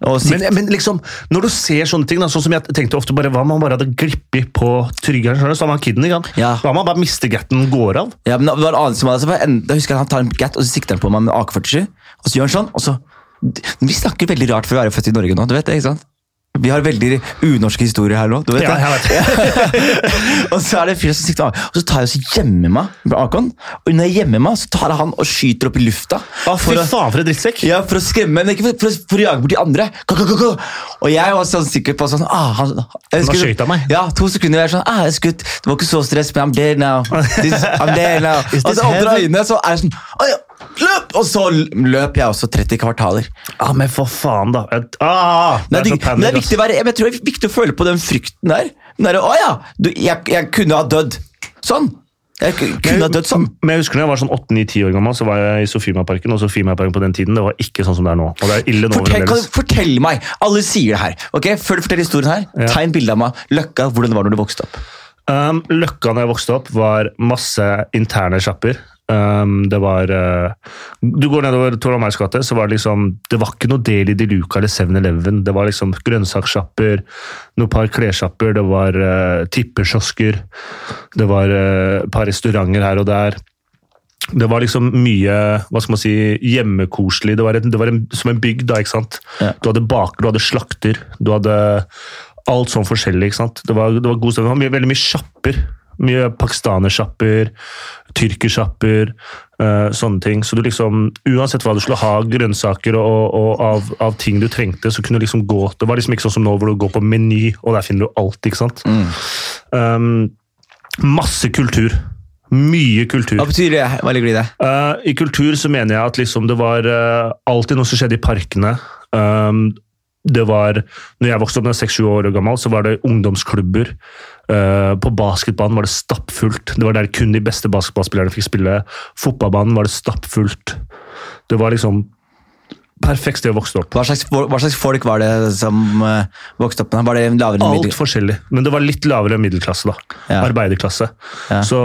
Men, men liksom, når du ser sånne ting, da, sånn som jeg tenkte ofte bare, Hva om han bare hadde glippet på tryggeren? Så var han kiden, i gang. Ja. Hva om han bare mister gatten, går av? Ja, men det var en annen som så var en, da husker jeg Han tar en gat og så sikter han på meg med AK-47. Og så gjør han sånn, og så Vi snakker veldig rart for å være født i Norge nå. du vet det, ikke sant? Vi har veldig unorske historier her nå. du vet Ja, det? og så er det en fyr som sikter og så tar jeg og gjemmer meg med AK-en. Og når jeg gjemmer meg, så tar jeg han og skyter opp i lufta. Å, fy for å- faen, for drittsekk! Ja, For å skremme, men ikke for, for, for å jage bort de andre. Ka, ka, ka. Og jeg var sånn sikker på sånn ah, han, jeg skulle- han meg. Ja, To sekunder. Jeg er sånn, ah, jeg skutt. Det var ikke så stress, men I'm dead now. This, I'm dead now. Og så åpner øynene, så er jeg sånn oh, ja, Løp! Og så løp jeg også 30 kvartaler. Ah, men for faen, da. Ah, Det er, det er viktig å jeg tror det er viktig å føle på den frykten der. Den der, å ja, du, jeg, jeg kunne ha dødd. Sånn. Jeg kunne ha dødd sånn. Men jeg husker når jeg var sånn 8-9-10 år gammel, så var jeg i Sofiemarparken. Og Sofiemarparken på den tiden det var ikke sånn som det er nå. Og det er ille nå Fortell, kan, du fortell meg! Alle sier det her. ok? Før du forteller historien her, Ja. tegn bilde av meg. Løkka, hvordan det var når du vokste opp. Um, Løkka når jeg vokste opp, var masse interne sjapper. Um, det var uh, Du går nedover Tor Amers gate, så var det liksom Det var ikke noe del i De Luca eller 7-Eleven. Det var liksom grønnsakssjapper, noen par klessjapper, det var uh, tippekiosker, det var uh, et par restauranter her og der. Det var liksom mye hva skal man si, hjemmekoselig. Det var, et, det var en, som en bygd. da, ikke sant? Ja. Du hadde baker, du hadde slakter, du hadde alt sånn forskjellig. ikke sant? Det var, det var god stemning. Veldig mye sjapper. Mye pakistanersjapper, tyrkersjapper, uh, sånne ting. Så du liksom, uansett hva du skulle ha, grønnsaker og, og av, av ting du trengte, så kunne du liksom gå Det var liksom ikke sånn som nå hvor du går på Meny, og der finner du alt. ikke sant? Um, masse kultur. Mye kultur. Hva betyr det? Hva ligger det i det? Uh, I kultur så mener jeg at liksom det var uh, alltid noe som skjedde i parkene. Um, det var, når jeg vokste opp da jeg var 6-7 år gammel, så var det ungdomsklubber. Eh, på basketbanen var det stappfullt. Det var der kun de beste basketballspillerne fikk spille. Fotballbanen var det stappfullt. Det var liksom perfekt sted å vokse opp. Hva slags, hva slags folk var det som uh, vokste opp med? Var det lavere Alt forskjellig, men det var litt lavere middelklasse. da. Ja. Arbeiderklasse. Ja. Så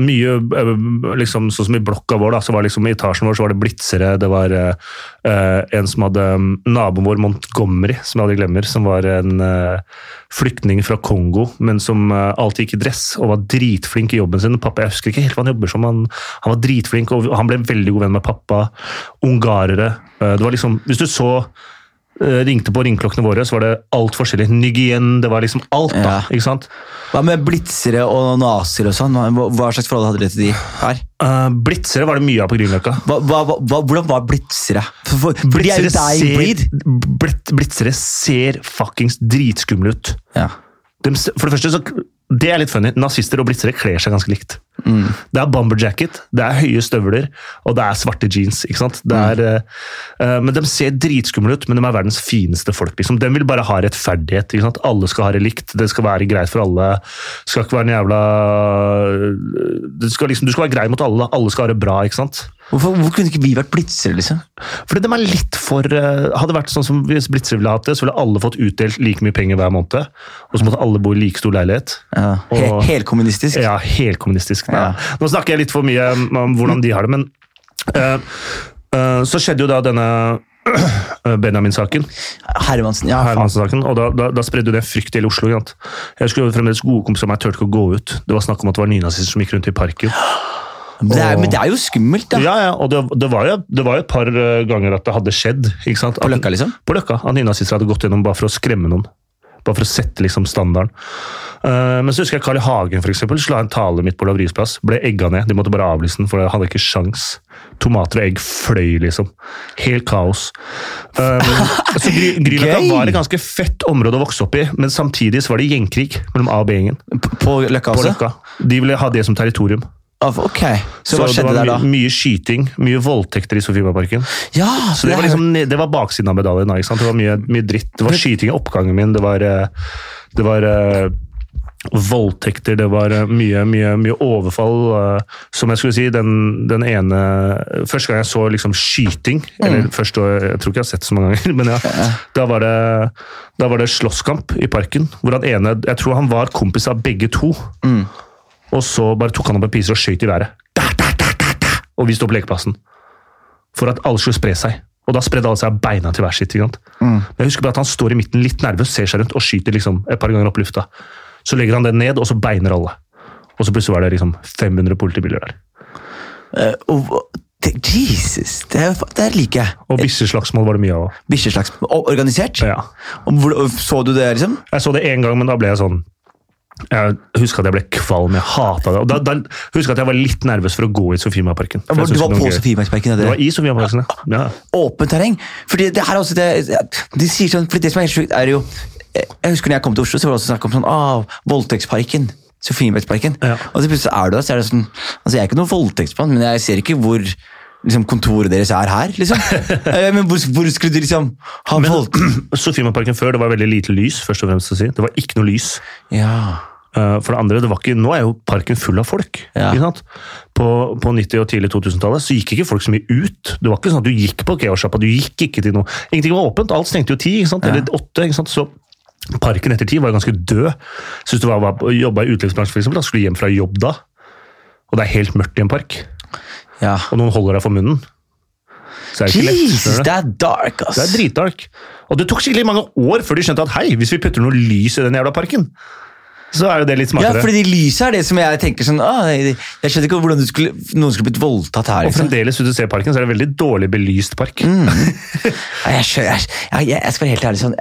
mye eh, liksom, Sånn som i blokka vår, da, så var liksom i etasjen vår så var det blitzere. Det var uh, en som hadde um, Naboen vår, Montgomery, som jeg aldri glemmer, som var en uh, flyktning fra Kongo, men som alltid gikk i dress og var dritflink i jobben sin. Pappa, Jeg husker ikke helt hva han jobber som, han, han var dritflink og han ble veldig god venn med pappa. Ungarere. Det var liksom, Hvis du så Eh, ringte på ringeklokkene våre, så var det alt forskjellig. Nygien, det var liksom alt. da, ja. ikke sant? Hva med blitzere og nazier og sånn? Hva slags forhold hadde dere til de her? Uh, blitzere var det mye av på Grünerløkka. Hvordan var blitzere? For, for, blitzere, ser, blitzere ser fuckings dritskumle ut. Ja. De, for det første så det er litt funny. Nazister og blitzere kler seg ganske likt. Mm. Det er bomberjacket, det er høye støvler og det er svarte jeans. ikke sant? Er, uh, men De ser dritskumle ut, men de er verdens fineste folk. liksom. De vil bare ha rettferdighet. ikke sant? Alle skal ha det likt, det skal være greit for alle. Det skal ikke være en jævla skal liksom, Du skal være grei mot alle, alle skal ha det bra. ikke sant? Hvorfor, hvorfor, kunne ikke vi vært blitzere, liksom? Fordi de er litt for uh, Hadde vært sånn som Hvis blitzere ville hatt det, så ville alle fått utdelt like mye penger hver måned. Og så måtte alle bo i like stor leilighet. Ja. Og, Helkommunistisk? Ja, helkommunistisk. Ja. Nå snakker jeg litt for mye om hvordan de har det, men uh, uh, så skjedde jo da denne Benjamin-saken. Hermansen, ja. Hermansen og da, da, da spredde det frykt i hele Oslo. Gant. Jeg husker fremdeles gode kompiser av meg turte ikke å gå ut. Det var snakk om at det var nynazister som gikk rundt i parken. Det er, men det er jo skummelt, da. Ja, ja og det, det, var jo, det, var jo, et par eh, ganger at det hadde skjedd. På Løkka, liksom? På Løkka. At nynazister hadde gått gjennom bare for å skremme noen. Bare for å sette liksom standarden. Uh, men så husker jeg Carl I. Hagen for eksempel, sla en tale midt på Lavries plass. Ble egga ned. De måtte bare avlyse den, for han hadde ikke sjans. Tomater og egg fløy, liksom. Helt kaos. Um, så Grünerløkka var et ganske fett område å vokse opp i, men samtidig så var det gjengkrig mellom A- og B-gjengen. På Løkka også? På Løkka. De ville ha det som territorium. Ok, Så, så hva skjedde der da? My, mye skyting, mye voldtekter i Sofiemarken. Ja, så det, var liksom, det var baksiden av medaljen. Da, det var mye, mye, dritt. Det var skyting i oppgangen min, det var, eh, det var uh, voldtekter, det var uh, mye, mye, mye overfall. Som jeg skulle si, den, den, ene Første gang jeg så liksom skyting mm. eller først, Jeg tror ikke jeg har sett det så mange ganger, men ja, da var det, da var det slåsskamp i parken. hvor han ene, Jeg tror han var kompis av begge to. Mm. Og så bare tok han opp en piser og skøyt i været. Da, da, da, og vi sto på lekeplassen. For at alle skulle spre seg. Og da spredde alle seg beina til hver sitt. Mm. Men jeg husker bare at han står i midten litt nervøs, ser seg rundt og skyter liksom et par ganger opp lufta. Så legger han den ned, og så beiner alle. Og så plutselig var det liksom 500 politibiler der. Uh, og, Jesus, det, det liker jeg. Og bikkjeslagsmål var det mye av. Bikkjeslagsmål, Organisert? Ja. Og, så du det, liksom? Jeg så det én gang, men da ble jeg sånn jeg husker at jeg ble kvalm. Jeg hata det. Og da, da husker jeg at jeg var litt nervøs for å gå i Sofiemarkparken. Du var på Sofiemarksparken? Det var i Sofiemarksparken, ja. Åpent terreng. Fordi det her også, det, de sier sånn, fordi det som er helt sjukt, er jo Jeg husker når jeg kom til Oslo, så var det også snakk om sånn ah, Voldtektsparken. Sofiemarksparken. Ja. Og så plutselig er du der, så er det sånn Altså, jeg er ikke noen voldtektsmann, men jeg ser ikke hvor liksom, kontoret deres er her, liksom. Eh, men hvor, hvor, skulle du liksom ha folk? Sofiemarparken før det var veldig lite lys. først og fremst å si. Det var ikke noe lys. Ja. Uh, for det andre, det var ikke, Nå er jo parken full av folk. Ja. På, på, 90- og tidlig 2000-tallet så gikk ikke folk så mye ut. Det var ikke sånn at Du gikk på Keosjappa, du gikk ikke til noe Ingenting var åpent. Alt stengte jo ti, ja. eller åtte. Så parken etter ti var ganske død. Så hvis du var, var, jobba i utelivsbransjen, da skulle du hjem fra jobb da. Og det er helt mørkt i en park ja. og noen holder deg for munnen. Så er det ikke Jesus, lett. Det er dark, ass. Det er dritdark. Og det tok skikkelig mange år før de skjønte at hei, hvis vi putter noe lys i den jævla parken, så er jo det litt smartere. Ja, fordi de lyset er det som jeg tenker sånn ah, Jeg skjønner ikke hvordan skulle, noen skulle blitt voldtatt her. Og liksom. fremdeles, hvis du ser parken, så er det en veldig dårlig belyst park. Mm. jeg, jeg, jeg, jeg, skal være helt ærlig sånn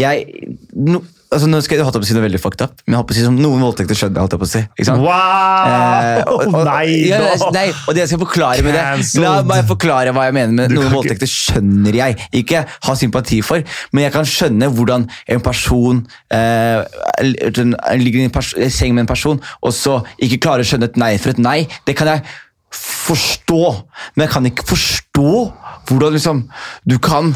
Jeg, no, altså Nå skal jeg holdt på å si noe veldig fucked up, men jeg håper å si som noen voldtekter skjønner jeg. holdt på å si. Ikke sant? Wow! Eh, og, og, nei, ja, nei, og det jeg skal forklare med det La meg forklare hva jeg mener med noen voldtekter skjønner jeg. Ikke ha sympati for, men jeg kan skjønne hvordan en person eh, ligger i en seng med en person, og så ikke klarer å skjønne et nei for et nei. Det kan jeg forstå, men jeg kan ikke forstå hvordan liksom, du kan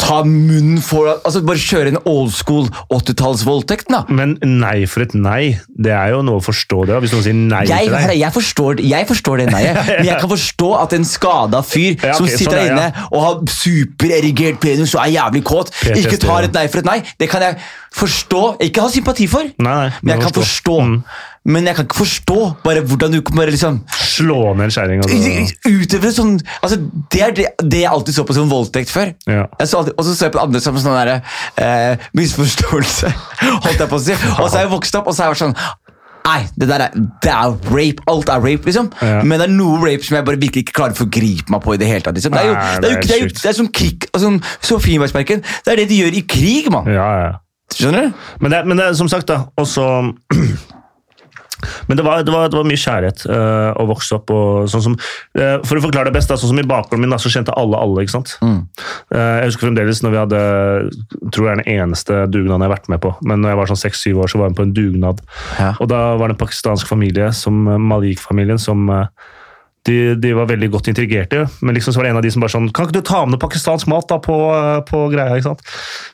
ta munnen for altså Bare kjøre en old school 80-tallsvoldtekt, da. Men nei for et nei. Det er jo noe å forstå det. Hvis noen sier nei jeg, til deg. jeg, forstår, jeg forstår det nei-et, men jeg kan forstå at en skada fyr Ja, okay, som sitter sånn er der inne inne og har supererigert penis og er jævlig kåt, PTSD, ikke tar et nei for et nei. Det kan jeg forstå. Ikke ha sympati for, Nei, nei, men jeg forstå. kan forstå. Mm. Men jeg kan ikke forstå bare hvordan du kan bare liksom Slå ned kjerringa? kjerring. Utøve sånn altså, Det er det, det jeg alltid så på som voldtekt før. Ja. Så alltid, og så så jeg på det andre som sånn der, eh, misforståelse. Holdt jeg på å si. Og så har jeg vokst opp, og så har jeg vært sånn Nei, det der er, det er rape. Alt er rape, liksom. Ja. Men det er noe rape som jeg bare virkelig ikke klarer å forgripe meg på. i Det hele tatt liksom. Det er jo, Nei, det er jo, det det er jo, det er som krig altså, Sofienbergsparken. Det er det de gjør i krig, mann. Ja, ja. Skjønner du? Men det, men det er som sagt, da også Men det var, det var, det var mye kjærlighet uh, å vokse opp. Og sånn som, uh, for å forklare det best, da, sånn som i bakgrunnen min da, så kjente alle alle. ikke sant? Mm. Uh, jeg husker fremdeles når vi hadde tror jeg er den eneste dugnaden jeg har vært med på. Men når jeg var sånn seks-syv år, så var jeg med på en dugnad. Ja. Og da var det en pakistansk familie, som Malik-familien, som de, de var veldig godt integrerte, men liksom så var det en av de som bare sånn Kan ikke du ta med noe pakistansk mat da på, på greia? ikke sant?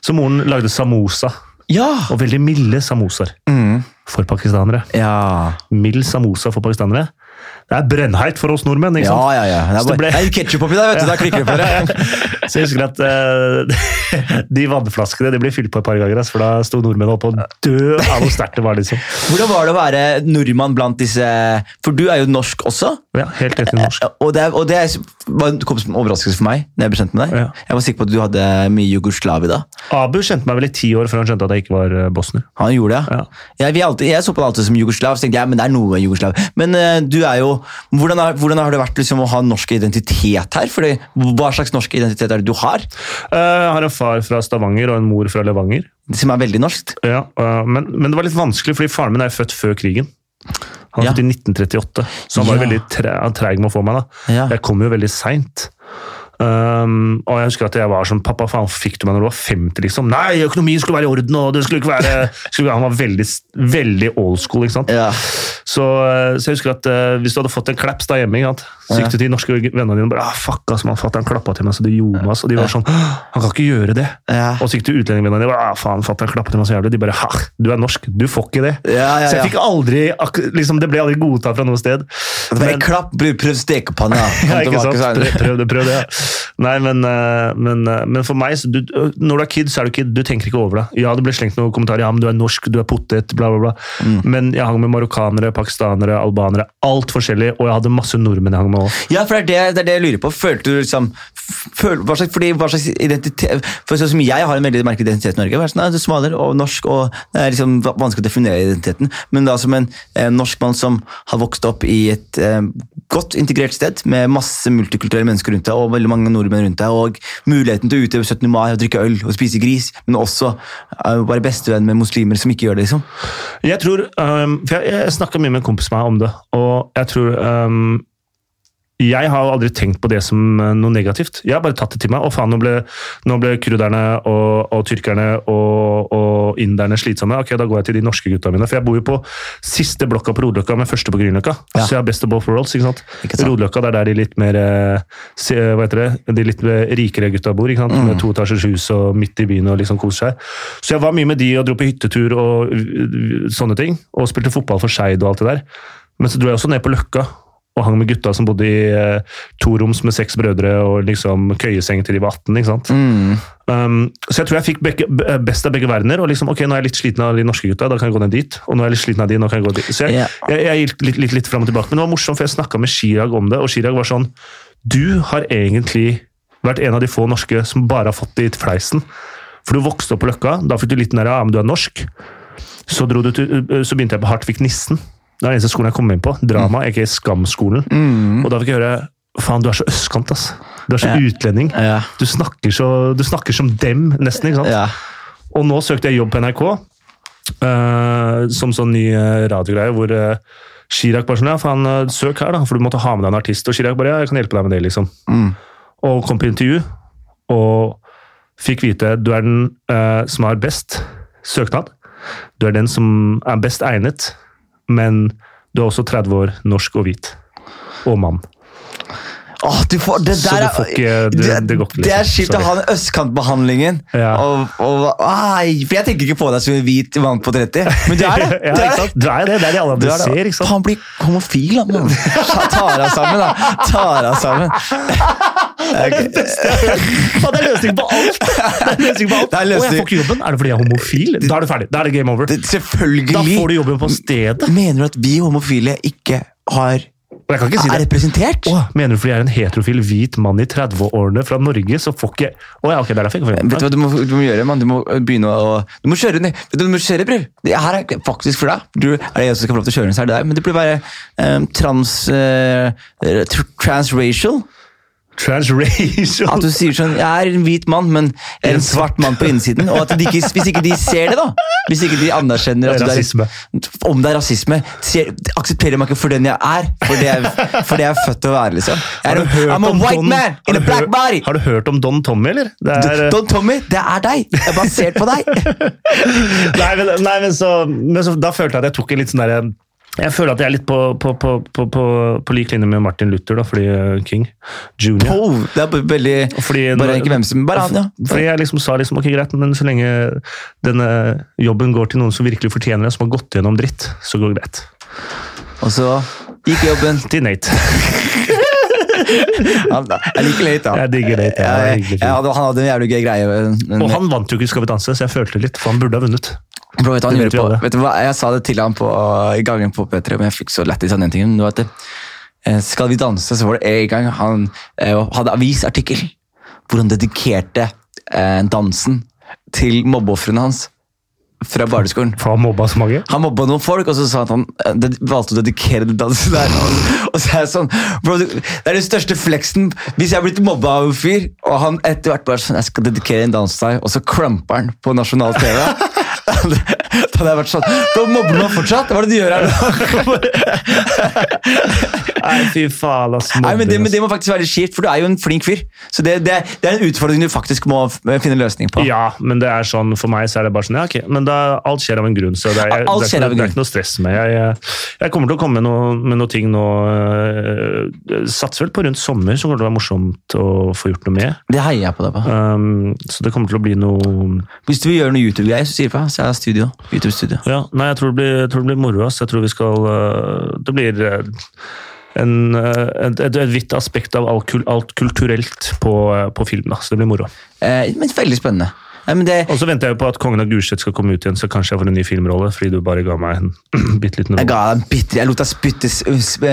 Så moren lagde samosa. Ja! Og veldig milde samosaer Mm. For pakistanere. Ja. Mild samosa for pakistanere. Det er brennheit for oss nordmenn. ikke Ja, sant? ja, ja. Det er, Så det bare, ble- det er ketsjup oppi der, vet du. Da klikker det for deg. Så jeg husker at uh, de vannflaskene de ble fylt på et par ganger, for da sto nordmenn oppe og dø av hvor sterkt det var. liksom. Hvordan var det å være nordmann blant disse For du er jo norsk også. Ja, Helt rett norsk. Og det, og det var- kom som en overraskelse for meg. Når Jeg ble kjent med deg. Ja. Jeg var sikker på at du hadde mye jugoslavi da. Abu kjente meg vel i ti år før han skjønte at jeg ikke var eh, bosner. Han gjorde det, Ja. Jeg, vi alltid, jeg så på det alltid som jugoslav, så tenkte jeg, men det er noe jugoslav. Men uh, du er jo, hvordan har, hvordan har det vært liksom, å ha norsk identitet her? Fordi, hva slags norsk identitet er det du har? Eh, Jeg har en far fra Stavanger og en mor fra Levanger. Som er veldig norskt? Ja, eh, men, men det var litt vanskelig, fordi faren min er født før krigen. Han er Ja. født i 1938, så han var Ja. veldig tre, treig med å få meg. da. Ja. Jeg kom jo veldig seint. Um, og jeg husker at jeg var sånn Pappa, faen, fikk du meg når du var 50? liksom? Nei, økonomien skulle være i orden, og det skulle ikke være skulle, Han var veldig, veldig old school. ikke sant? Ja. Så, eh, så jeg husker at uh, hvis du hadde fått en klaps da hjemme, ikke sant? så gikk du til de norske vennene dine og bare ah, fuck, ass, man, fatter'n klappa til meg så det gjorde meg. ass». Og de var sånn Han kan ikke gjøre det. Ja. Og så gikk du utlendingvennene dine og bare ah, faen, fatter'n klappa til meg så jævlig. De bare ha, du er norsk, du får ikke det. Ja, ja, Så jeg fikk aldri liksom, Det ble aldri godtatt fra noe sted. Bare Men- en klapp, prøv, stekepanna. ja. Prøv, prøv det, prøv det. Nei, men, eh, men, eh, men for meg, så du, når du er kid, så er du kid. Du tenker ikke over det. Ja, det ble slengt noen kommentarer. Ja, men du er norsk, du er potet, bla, bla, bla. Mm. Men jeg hang med marokkanere, pakistanere, albanere. Alt forskjellig. Og jeg hadde masse nordmenn jeg hang med òg. Ja, for det er det, det er det jeg lurer på. Følte du liksom føl, hva, slags, fordi, hva slags identitet For sånn som Jeg har en veldig merkelig identitet i Norge. Er sånn, «Nei, Du er smaler og norsk, og det er liksom vanskelig å definere identiteten. Men da som en eh, norsk mann som har vokst opp i et eh, godt integrert sted med masse multikulturelle mennesker rundt deg, og veldig mange nordmenn rundt deg, og muligheten til å utøve 17. mai og drikke øl og spise gris, men også eh, være bestevenn med muslimer som ikke gjør det. liksom. Jeg tror um, For jeg, jeg snakka mye med en kompis meg om det, og jeg tror um, jeg har aldri tenkt på det som eh, noe negativt. Jeg har bare tatt det til meg. Og faen, nå ble, nå ble kurderne og, og tyrkerne og, og inderne slitsomme. Ok, Da går jeg til de norske gutta mine. For jeg bor jo på siste blokka på Rodeløkka, men første på Grünerløkka. Ja. Så jeg har best of both worlds. ikke sant? Ikke sant. Rodeløkka det er der de litt mer eh, hva heter det, de litt rikere gutta bor. ikke sant? Mm. Med toetasjers hus og midt i byen og liksom koser seg. Så jeg var mye med de og dro på hyttetur og uh, sånne ting. Og spilte fotball for Skeid og alt det der. Men så dro jeg også ned på Løkka og hang med gutta som bodde i uh, toroms med seks brødre og liksom køyeseng til de var 18. ikke sant? Mm. Um, så jeg tror jeg fikk begge, best av begge verdener. og liksom, ok, Nå er jeg litt sliten av de norske gutta, da kan jeg gå ned dit. Og nå er jeg litt sliten av de, nå kan jeg gå dit. Så jeg, yeah. jeg, jeg gikk litt, litt, litt fram og tilbake. Men det var morsomt, for jeg snakka med Chirag om det, og Chirag var sånn Du har egentlig vært en av de få norske som bare har fått det i fleisen. For du vokste opp på Løkka, da fikk du litt den der, ja, men du er norsk. Så, til, så begynte jeg på Hartvig Nissen. Det var den eneste skolen jeg kom inn på. Drama, ikke Skam-skolen. Og da fikk jeg høre Faen, du er så østkant, ass. Du er så Ja. utlending. Ja. Du snakker, så, du snakker som dem, nesten. ikke sant? Ja. Og nå søkte jeg jobb på NRK, uh, som sånn ny eh, radiogreie, hvor uh, Chirag bare sånn Ja, faen, eh, søk her, da, for du måtte ha med deg en artist. Og Chirag bare Ja, jeg kan hjelpe deg med det, liksom. Mm. Og kom på intervju, og fikk vite du er den uh, som har best søknad. Du er den som er best egnet, men du er også 30 år, norsk og hvit. Og mann. Åh, får, det Så der du får ikke- det- det går ikke, Det er liksom. kjipt å ha den østkantbehandlingen. Ja. Og, og, ai, for jeg tenker ikke på deg som en hvit mann på 30, men du er det. ja, Du ikke er sant? Du er det. Det er det alle andre er ser. ikke sant? Han blir homofil, han. Tar deg sammen, da. Tar av sammen. Ja, det er løsning på alt! Det er løsning på alt. Det er Å, jeg får ikke jobben. Er det fordi jeg er homofil? Da er det ferdig. Da er det game over. Det, Da får du jobben på stedet. Mener du at vi homofile ikke har, Og jeg kan ikke si det. er representert? Åh, mener du fordi jeg er en heterofil hvit mann i 30-årene fra Norge, så får ikke Å ja, ok, det er derfor jeg ikke får Vet du hva du må, du må gjøre, mann? Du må begynne å Du må kjøre ned. Vet du, du må kjøre, bror. Det her er faktisk for deg. Du er det jeg som skal få lov til å kjøre, så er det deg. Men det blir være um, trans... Uh, transracial. Transracial. At du sier sånn Jeg er en hvit mann, men er en svart mann på innsiden. Og at de ikke, hvis ikke de ser det, da Hvis ikke de anerkjenner at du Rasisme. er Om det er rasisme, ser, aksepterer meg ikke for den jeg er. For det jeg, for det jeg er født til å være, liksom. Jeg er, I'm a white Don- man in a black body! Har du hørt om Don Tommy, eller? Det er, Don Tommy, det er deg! Jeg er basert på deg! nei, men, nei, men, så, men så, da følte jeg at jeg tok en litt sånn derre jeg føler at jeg er litt på, på, på, på, på, på lik linje med Martin Luther, da, fordi eh, King junior. Oh, det er veldig Fordi, Bare ikke hvem som Bare han, ja. Fordi jeg liksom sa liksom, ok greit, men så lenge denne jobben går til noen som virkelig fortjener det, som har gått gjennom dritt, så går det greit. Og så gikk jobben. Til Nate. Jeg liker Nate, da. Jeg digger Nate, ja, Jeg- jeg, jeg han hadde en jævlig gøy greie. Men, Og han vant jo ikke Skal vi danse, så jeg følte litt, for han burde ha vunnet. Bro, vet du, det på, vet du hva, Jeg sa det til han på, gangen på P3, men jeg fikk så lættis av den tingen. Det at det, eh, skal vi danse, så var det en gang han eh, hadde avisartikkel hvor han dedikerte eh, dansen til mobbeofrene hans fra barneskolen. For han mobba så mange. Han mobba noen folk, og så sa han at han valgte å dedikere den dansen der. Og så er jeg sånn, bro, Det er den største fleksen hvis jeg har blitt mobba av en fyr, og han etter hvert bare sånn Jeg skal dedikere en dans til deg, og så crumper han på nasjonal TV. Da hadde jeg vært sånn Da mobber du meg fortsatt? Hva er det du gjør her nå? Nei, fy faen, ass. Nei, men det, men det må faktisk være kjipt, for du er jo en flink fyr. Så det, det, det er en utfordring du faktisk må finne løsning på. Ja, men det er sånn, for meg så er det bare sånn, ja ok, men da, alt skjer av en grunn, så det er, Alt er, skjer av en noe- det er ikke noe stress med. Jeg, jeg, jeg kommer til å komme med noe, med noe ting nå, øh, satser vel på rundt sommer, så kommer det til å være morsomt å få gjort noe med. Det heier jeg på deg på. Um, så det kommer til å bli noe Hvis du vil gjøre noe YouTube-greier, så sier du fra. Så er studio. YouTube-studio. Ja, nei, jeg tror det blir, jeg tror det blir moro. ass. Jeg tror vi skal øh, Det blir øh, en, øh, et, et, et vidt aspekt av alt, alt kulturelt på, på filmen. så det blir moro. Eh, men veldig spennende. Nei, men det, Og så venter jeg på at Kongen av Gulset skal komme ut igjen, så kanskje jeg får en ny filmrolle. Fordi du bare ga meg en bitte liten Jeg rolle. ga deg en bitter, jeg lot deg spytte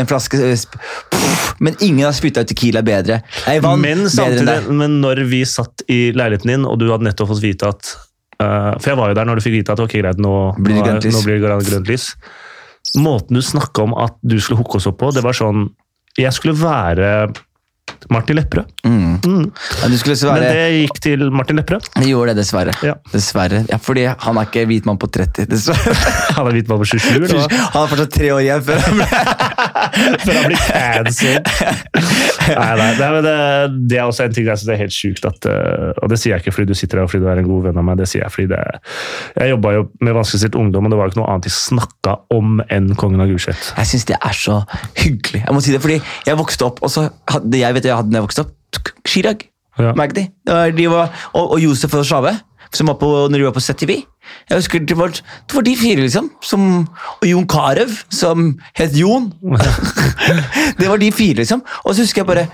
en flaske s- pff, Men ingen har spytta ut Tequila bedre. Jeg vant Men bedre enn samtidig, deg. men når vi satt i leiligheten din, og du hadde nettopp fått vite at øh, For jeg var jo der når du fikk vite at ok, greit, nå Blir det grønt lys. Nå blir det grønt- lys. Måten du snakka om at du skulle hooke oss opp på, det var sånn Jeg skulle være Martin Lepperød. Mm. Mm. Ja, du Men det gikk til Martin Lepperød. Jeg gjorde det, dessverre. Ja. Dessverre. Ja, fordi han er ikke hvit mann på 30. Dessverre. Han er hvit mann på 27, eller? Han er fortsatt tre år igjen før han ble Før han blir cancelled. Nei, nei, nei, men det, det er også en ting jeg syns er helt sjukt. At, eh, og det sier jeg ikke fordi du sitter her og fordi du er en god venn av meg. det sier Jeg fordi det, jeg jobba jo med vanskeligstilt ungdom, og det var jo ikke noe annet de snakka om enn Kongen av Gulset. Jeg syns det er så hyggelig. Jeg må si det, fordi jeg vokste opp, og så hadde jeg vet jeg hadde jeg vokste opp, Chirag, Ja. De var, og, og Josef og Shave, som var på, når de var på ZTV. Jeg husker det var, det var de fire, liksom. Som, og Jon Carew, som het Jon. det var de fire, liksom. Og så husker jeg bare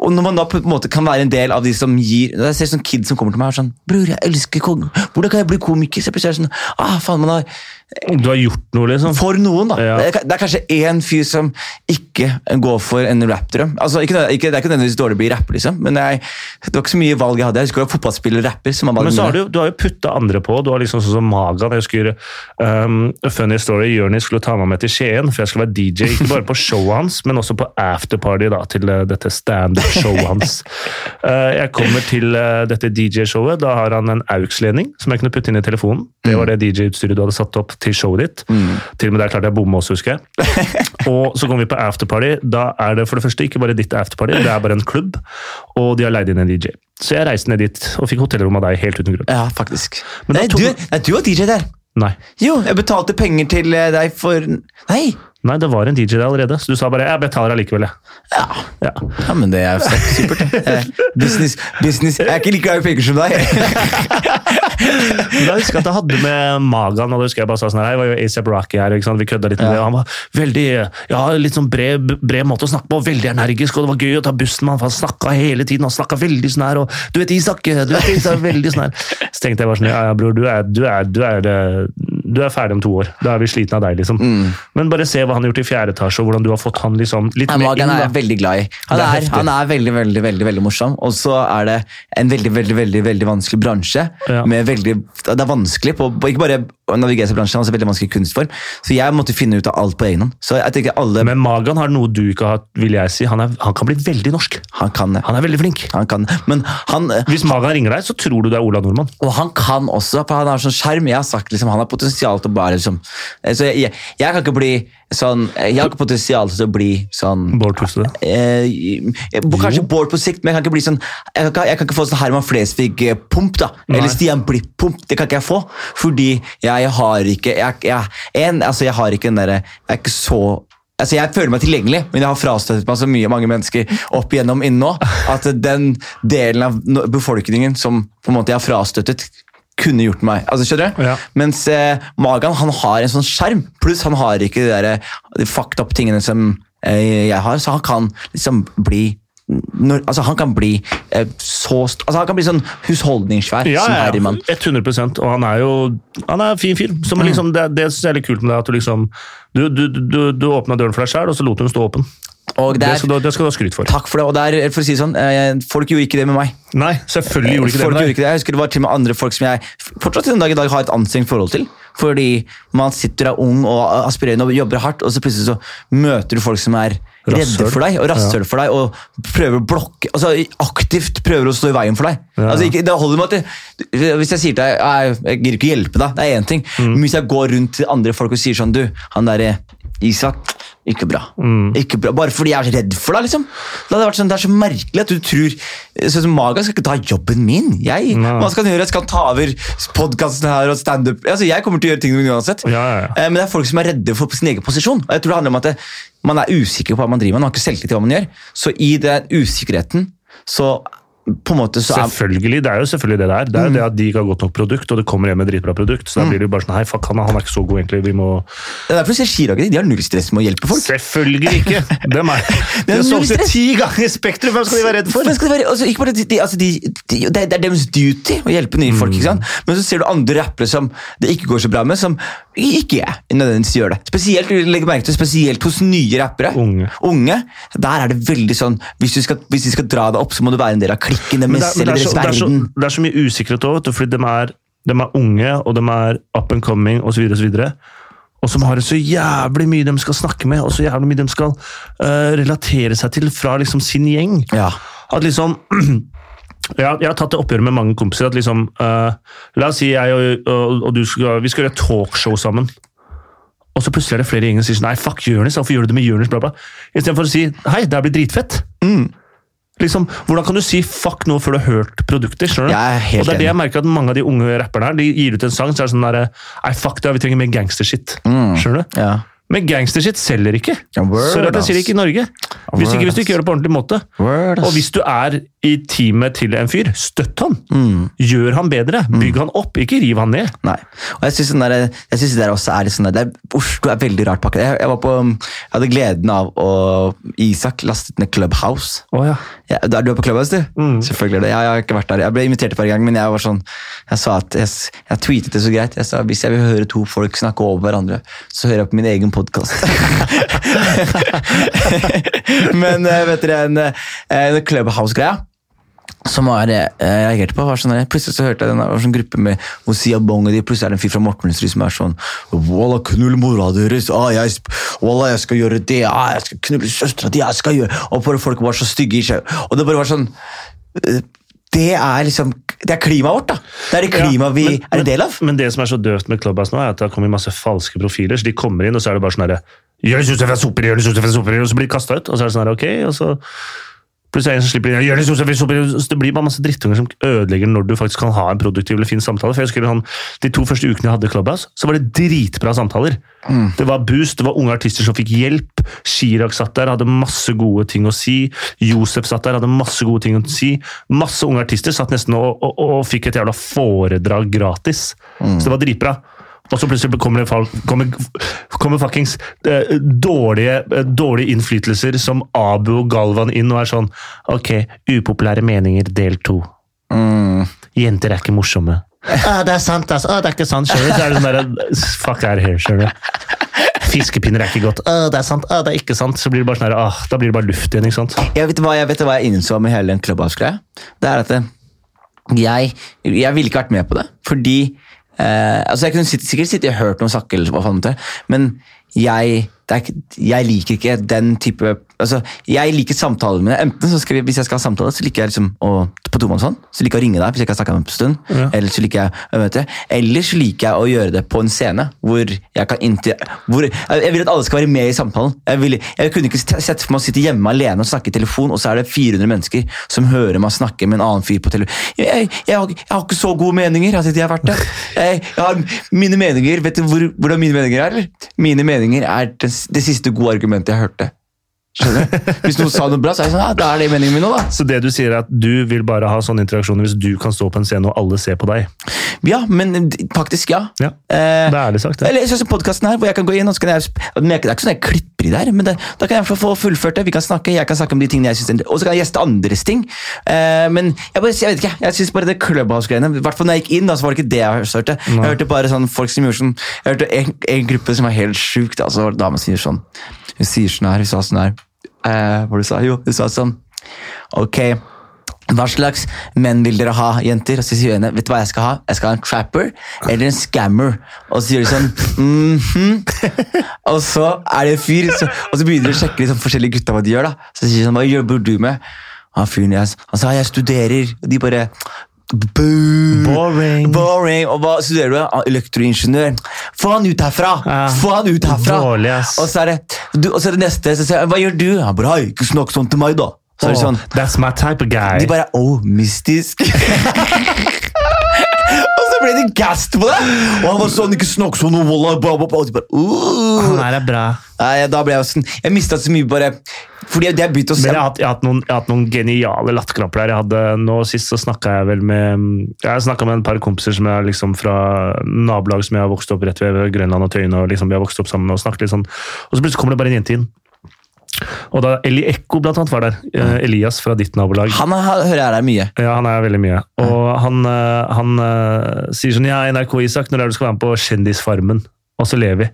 og når man da på en måte kan være en del av de som gir Jeg ser sånn kid som kommer til meg og er sånn 'Bror, jeg elsker kongen. Hvordan kan jeg bli komiker?' Så jeg plutselig er sånn ah, faen, man har Du har gjort noe, liksom. for noen, da. Ja. Det, er, kanskje én fyr som ikke går for en rappdrøm. Altså, ikke, ikke, det er ikke nødvendigvis dårlig å bli rapper, liksom, men jeg, det var ikke så mye valg jeg hadde. Jeg husker jo fotballspiller rapper. som Men så har du, du har jo putta andre på. Du har liksom sånn som Magan. Jeg husker um, Funny Story, Jonis skulle ta meg med til Skien, for jeg skulle være DJ. Ikke bare på showet hans, men også på afterparty da, til eh, dette standup-showet hans. Uh, jeg kommer til uh, dette DJ-showet. Da har han en AUX-ledning som jeg kunne putte inn i telefonen. Det var det DJ-utstyret du hadde satt opp til showet ditt. Til og med der klarte jeg å bomme også, husker jeg. og så kommer vi på afterparty. Da er det for det første ikke bare ditt afterparty, det er bare en klubb, og de har leid inn en DJ. Så jeg reiste ned dit og fikk hotellrom av deg helt uten grunn. Ja, faktisk. Men Nei, du, nei, du var DJ der. Nei. Jo, jeg betalte penger til eh, deg for Nei, Nei, det var en DJ der allerede, så du sa bare 'jeg betaler allikevel', jeg. Ja. Ja. ja, men det er supert. Eh, Business, business. Jeg er ikke like glad i penger som deg. Da husker jeg at jeg hadde med Magan, og da husker jeg bare sa sånn her, jeg var jo A$AP Rocky her, vi kødda litt med Ja. det, han var veldig, ja, litt sånn bred, bred måte å snakke på, veldig energisk, og det var gøy å ta bussen med han, for han snakka hele tiden, han snakka veldig sånn her, og du vet Isak, du vet Isak, veldig sånn her. Så tenkte jeg bare sånn, ja, ja bror, du er, du er, du er, eh, du er ferdig om to år, da er vi sliten av deg, liksom. Mm. Men bare se hva han har gjort i fjerde etasje, og hvordan du har fått han liksom litt mer inn, er jeg veldig glad i. Han er er, han er veldig veldig, veldig, veldig morsom, og så er det en veldig veldig, veldig, veldig vanskelig bransje. Ja. med veldig, Det er vanskelig på, på ikke bare å navigere seg i bransjen, men også veldig vanskelig kunstform. Så jeg måtte finne ut av alt på egen hånd. Så jeg tenker alle Men Magan har noe du ikke har, vil jeg si. Han, er, han kan bli veldig norsk. Han kan det. Han er veldig flink. Han kan. Men han, Hvis Magan ringer deg, så tror du det er Ola Nordmann. Og han kan også, for han har sånn skjerm. Jeg har sagt liksom, han har potensial til å bare liksom Så jeg, jeg, jeg kan ikke bli sånn Jeg har ikke potensial til å bli sånn Bård Tufte. Eh, kanskje Bård på sikt, men jeg kan ikke bli sånn Jeg kan, jeg kan ikke få sånn Herman Flesvig-pump, da. Nei. Eller Stian Blipp-pump. Det kan ikke jeg få. Fordi jeg har ikke jeg, jeg, en, altså jeg har ikke den derre Jeg er ikke så Altså Jeg føler meg tilgjengelig, men jeg har frastøttet meg så mye mange mennesker opp igjennom innen nå, at den delen av befolkningen som på en måte jeg har frastøttet, kunne gjort meg altså Skjønner du? Ja. Mens eh, Magan han har en sånn skjerm, pluss han har ikke de, der, eh, de fucked up tingene som eh, jeg har, så han kan liksom bli når, altså Han kan bli eh, så altså Han kan bli sånn husholdningssvær Ja, som ja, ja. Herman. 100 Og han er jo han er en fin fyr. Som liksom, det det syns jeg er litt kult med deg. at Du liksom, du, du, du, du åpna døren for deg sjøl, og så lot du den stå åpen. Og det Det skal, du, det skal du ha skryt for. takk for det. og det er, for å si sånn, eh, Folk gjorde ikke det med meg. Nei, selvfølgelig gjorde ikke folk det. med deg. ikke det. Jeg husker det var til og med andre folk som jeg fortsatt den dag i dag har et anstrengt forhold til. Fordi man sitter der ung og aspirerende og jobber hardt, og så plutselig så møter du folk som er redde for deg og rasshøl for deg, og prøver å blokke, altså aktivt prøver å stå i veien for deg. Ja. Altså ikke, det holder med at det, Hvis jeg sier til deg «Nei, jeg gidder ikke hjelpe deg, det er én ting. Mm. Men hvis jeg går rundt til andre folk og sier sånn Du, han derre Isak ikke bra. Mm. ikke bra. Bare fordi jeg er redd for deg. liksom. Det, hadde vært sånn, det er så merkelig at du tror sånn som Maga skal ikke ta jobben min. Jeg. Hva skal han gjøre? Jeg Skal ta over podkasten her og standup? Altså, jeg kommer til å gjøre tingene mine uansett. Ja, ja, ja. Eh, Men det er folk som er redde for sin egen posisjon. Og jeg tror det handler om at det, man er usikker på hva man driver med. Man har ikke selvtillit til hva man gjør. Så i den usikkerheten så på en måte så er Selvfølgelig, Det er jo selvfølgelig det det er. Det er jo det at de ikke har godt nok produkt, og det kommer hjem med dritbra produkt. Så da blir det jo bare sånn Hei, fuck, han, han er ikke så god, egentlig. Vi må Det er derfor jeg sier Chirag de har null stress med å hjelpe folk. Selvfølgelig ikke! Dem er De har sovet stress. ti ganger Spektrum! Hvem skal de være redd for? Skal de være, altså, ikke bare, de, altså, de, de, det, er, det er deres duty å hjelpe nye folk. ikke sant? Mm. Men så ser du andre rappere som det ikke går så bra med, som ikke jeg nødvendigvis gjør det. Spesielt legg merke til, spesielt hos nye rappere. Unge. Unge, Der er det veldig sånn Hvis, du skal, hvis de skal dra deg opp, så må du være en del av klikken deres er, eller er deres er verden. det er så mye usikkerhet òg, fordi de er, de er unge, og de er up and coming osv. Og, så videre, og som har så jævlig mye de skal snakke med, og så jævlig mye de skal uh, relatere seg til fra liksom sin gjeng. Ja. At liksom jeg har, jeg har tatt det oppgjøret med mange kompiser. at liksom, uh, La oss si jeg og, og, og du skal, vi skal gjøre talkshow sammen. Og så plutselig er det flere i gjengen som sier sånn, nei, fuck Jonis, hvorfor gjør du det med Jonis? Istedenfor å si hei, det her blir dritfett. Liksom, hvordan kan du si fuck noe før du har hørt produkter? skjønner du? Og det er det jeg merker at Mange av de unge rapperne her, de gir ut en sang så er det sånn der, nei fuck det, vi trenger mer gangstershit. Skjønner du? Ja. Men gangstershit selger ikke. Så rart jeg sier det ikke i Norge. Hvis ikke, hvis du ikke gjør det på ordentlig måte. Word. Og hvis du er i teamet til en fyr, støtt han. Gjør han bedre. Bygg han opp, ikke riv han ned. Nei. Og jeg syns det der også er litt sånn der, er, Oslo er veldig rart pakket. Jeg, jeg, var på, jeg hadde gleden av å Isak lastet ned Clubhouse. Oh, ja. Ja, du er på Clubhouse, du? Mm. Selvfølgelig det. Jeg, jeg har ikke vært der. Jeg ble invitert et par ganger, men jeg var sånn Jeg sa at jeg tweetet det så greit. Jeg sa hvis jeg vil høre to folk snakke over hverandre, så hører jeg på min egen podkast. men eh, vet dere, en, en Clubhouse-greia som var, eh, jeg reagerte på, var sånn, plutselig så hørte jeg denne, sånn gruppe med Mosia Bong, og de plutselig er det en fyr fra Mortensrud som er sånn Walla, knull mora deres, ah, jeg, Walla, jeg skal gjøre det, ah, jeg skal knulle søstera di, jeg skal gjøre Og bare folk var så stygge i seg. Og det bare var sånn eh, Det er liksom Det er klimaet vårt, da. Det er det klimaet vi men- er en del av. Men det som er så døvt med Clubhouse nå, er at det har kommet masse falske profiler. så De kommer inn, og så er det bare sånn herre Jonis Josef er super, jeg Josef er super, og så blir de kasta ut. Og så er det sånn her, ok, og så Plutselig som slipper Josef, Josef, Det blir bare masse drittunger som ødelegger når du faktisk kan ha en produktiv eller fin samtale. For jeg husker sånn, De to første ukene jeg hadde Clubhouse, så var det dritbra samtaler. Mm. Det var boost, det var unge artister som fikk hjelp. Chirag satt der, hadde masse gode ting å si. Josef satt der, hadde masse gode ting å si. Masse unge artister satt nesten og, og, og fikk et jævla foredrag gratis. Mm. Så det var dritbra. Og så plutselig kommer det kommer, kommer fuckings eh, dårlige, eh, dårlige innflytelser som Abu og Galvan inn og er sånn Ok, upopulære meninger del to. Mm. Jenter er ikke morsomme. ah, det er sant, altså. Ah, det er ikke sant. Skjønner du? Så er det sånn der, Fuck out here, her, skjønner du. Fiskepinner er ikke godt. Ah, det er sant. Ah, det er ikke sant. Så blir det bare sånn ah, da blir det bare luft igjen. ikke sant? Jeg vet hva jeg, vet hva jeg innså med hele den Clubhouse-greia? Det er at jeg, jeg ville ikke vært med på det, fordi eh, altså Jeg kunne sikkert sittet og hørt noen snakke, men jeg, er, jeg liker ikke den type altså Jeg liker samtaler med deg. Enten så skal Hvis jeg skal ha samtale, så liker jeg liksom å, på tomannshånd, så liker jeg å ringe deg hvis jeg ikke har snakka med deg på en stund. Ja. Eller så liker jeg møte Eller så liker jeg å gjøre det på en scene hvor jeg kan inntil, hvor, Jeg vil at alle skal være med i samtalen. Jeg, vil, jeg kunne ikke sett for meg å sitte hjemme alene og snakke i telefon, og så er det 400 mennesker som hører meg snakke med en annen fyr på telefon. Jeg, jeg, har, jeg har ikke så gode meninger. Altså, jeg, har vært det. Jeg, jeg har mine meninger Vet du hvor, hvordan mine meninger er? Mine meninger er det, det siste gode argumentet jeg hørte. Skjønner du? Hvis noen sa noe bra, så er jeg sånn, ja, da er det meningen min nå, da. Så det du sier er at du vil bare ha sånne interaksjoner hvis du kan stå på en scene og alle ser på deg? Ja, men faktisk, ja. Ja, Eh, Det er ærlig sagt. Ja. Eller sånn som podkasten her, hvor jeg kan gå inn og så kan jeg, Det er ikke sånn jeg klipper i der, men det, da kan jeg få fullført det. Vi kan snakke, jeg kan snakke om de tingene jeg synes er- Og så kan jeg gjeste andres ting. Eh, men jeg, bare, jeg vet ikke, jeg syns bare det Clubhouse-greiene I hvert fall når jeg gikk inn, da, så var det ikke det jeg hørte. Jeg hørte bare sånn folk som gjorde sånn Jeg hørte en, en gruppe som var helt sjuk. Da, så var det en som sier sånn Hun sier sånn her, hun sa sånn her eh, Hva du sa? Jo, du sa sånn Ok. Hva slags menn vil dere ha, jenter? Og så sier hun vet du hva jeg skal ha? Jeg skal ha en trapper eller en scammer. Og så sier de sånn mhm. Og så er det en fyr, så, og så begynner de å sjekke liksom, forskjellige gutta hva de gjør. da. Så sier de sånn, hva jobber du med? Han fyren jeg, han sa jeg studerer. Og de bare Boo! Boring. Boring. Og hva studerer du? Ah, Elektroingeniør. Få han ut herfra! Ja. Få han ut herfra! Dårlig, ass. Og så er det, du, og så er det neste, så sier jeg, hva gjør du? Han bare, «Hei, ikke snakk sånn til meg da. Så er det sånn, Oh, that's my type of guy. de bare oh, mystisk. ble de gassed på det! Og han var sånn, ikke snakk sånn, og wallah. Og de bare, uh. Han her er bra. Nei, da ble jeg sånn Jeg mista så mye bare Fordi det jeg begynte å se Men jeg har hatt, jeg har hatt, noen, jeg har hatt noen geniale latterkramper der. Jeg hadde, nå Sist så snakka jeg vel med Jeg snakka med en par kompiser som er liksom fra nabolag som jeg har vokst opp rett ved Grønland og Tøyen. og liksom Vi har vokst opp sammen og snakket litt sånn. Og så plutselig kommer det bare en jente inn. Og da Eli Ekko blant annet var der. eh, Elias fra ditt nabolag. Han er, hører jeg der mye. Ja, han er veldig mye. Og han, eh, han eh, sier sånn Ja, NRK Isak, når er det du skal være med på Kjendisfarmen? Og så ler vi.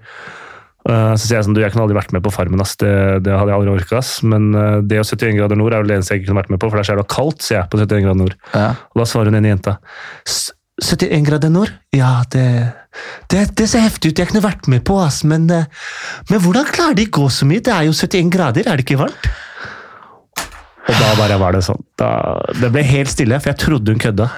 Eh, Så sier jeg sånn Du, jeg kunne aldri vært med på Farmen, ass. Det, det hadde jeg aldri orka, ass. Men eh, det og 71 grader nord er jo det eneste jeg ikke kunne vært med på, for der er det kaldt, sier jeg på 71 grader nord. Ja. Og da svarer hun ene jenta. «S- 71 grader nord? Ja, det, det, det ser heftig ut. Jeg kunne vært med på, ass. Men, eh, men hvordan klarer de å gå så mye? Det er jo 71 grader, er det ikke varmt? Og da bare var det sånn. Da, det ble helt stille, for jeg trodde hun kødda.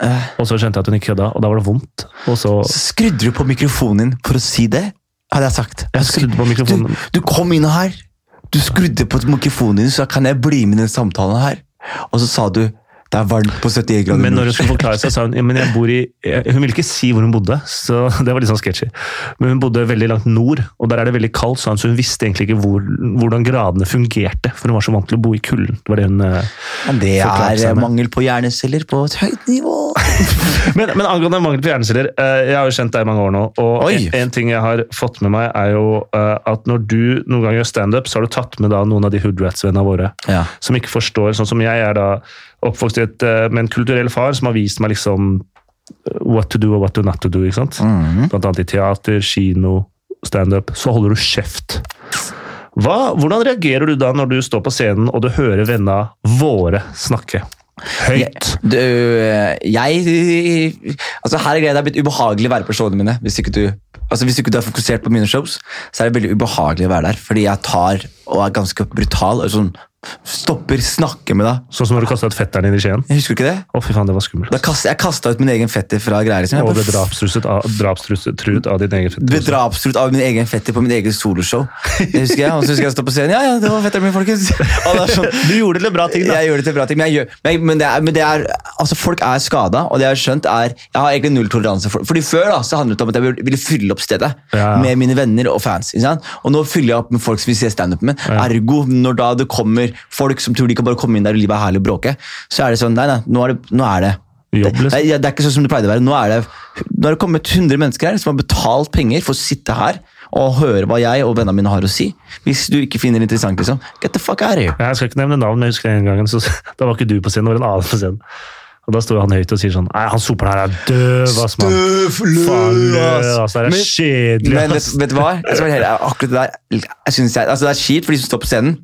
Og så skjønte jeg at hun ikke kødda, og da var det vondt. Og så Så skrudde du på mikrofonen din for å si det, hadde jeg sagt. Jeg skrudde på mikrofonen. Du, du kom inn her, du skrudde på mikrofonen din, så kan jeg bli med i den samtalen her. Og så sa du det er varmt på 71 grader. Men når hun skulle forklare seg, sa hun men jeg bor i Hun ville ikke si hvor hun bodde, så det var litt sånn sketchy. Men hun bodde veldig langt nord, og der er det veldig kaldt, så hun visste egentlig ikke hvor, hvordan gradene fungerte. For hun var så vant til å bo i kulden. Det var det hun eh, Men det er mangel på hjerneceller på et høyt nivå. men, men angående mangel på hjerneceller, eh, jeg har jo kjent deg i mange år nå, og en, en ting jeg har fått med meg, er jo eh, at når du noen gang gjør standup, så har du tatt med da noen av de hoodrats-vennene våre Ja. som ikke forstår, sånn som jeg er da oppvokst eh, med en kulturell far som har vist meg liksom what to do og what to not to do, ikke sant? Mhm. Blant annet i teater, kino, standup. Så holder du kjeft. Hva, hvordan reagerer du da når du står på scenen og du hører vennene våre snakke? Høyt. Du, jeg Altså Her er greia, Det er blitt ubehagelig å være på showene mine. Hvis ikke du altså hvis ikke du er fokusert på mine shows, så er det veldig ubehagelig å være der. Fordi jeg tar og er ganske brutal og sånn stopper, snakker med deg. Sånn som når du kasta ut fetteren din i Skien? Jeg husker ikke det? Å, fy faen, det var skummelt. Da kast, jeg kasta ut min egen fetter fra greier. Liksom. Og ble drapstruet av, drapstruet av din egen fetter. ble drapstruet av min egen fetter på min egen soloshow. Det husker jeg, Og så husker jeg å stå på scenen. Ja, ja, det var fetteren min, folkens. Sånn, Du gjorde det til bra ting, da. Jeg gjør det til bra ting, men, gjør, men, men, det er, men det er altså Folk er skada, og det jeg har skjønt er Jeg har egentlig null toleranse for Fordi Før da, så handlet det om at jeg ville- fylle opp stedet Ja. med mine venner og fans. Og nå fyller jeg opp med folk som vil se standupen min. Ergo, når da det kommer folk som tror de kan bare komme inn der og livet er herlig og bråke, så er det sånn Nei, nei, nå er det, nå er det Jobb, liksom. det, det er ikke sånn som det pleide å være. Nå er det, nå er det kommet 100 mennesker her som har betalt penger for å sitte her og høre hva jeg og vennene mine har å si. Hvis du ikke finner det interessant, liksom, get the fuck out of here. Jeg skal ikke nevne navn, men jeg husker en gang, så, da var ikke du på scenen, det var en annen på scenen. Og Da står han høyt og sier sånn Nei, han soperen her er døv, ass, mann. Ass. ass. Det er Men- kjedelig, Men vet, vet du hva? Jeg skal være helt, akkurat det der, jeg synes jeg, altså det er kjipt for de som står på scenen.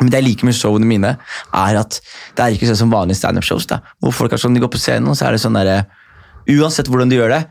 Men det jeg liker med showene mine, er at det er ikke sånn som vanlige standup-shows. da, Hvor folk er sånn, de går på scenen, og så er det sånn derre Uansett hvordan de gjør det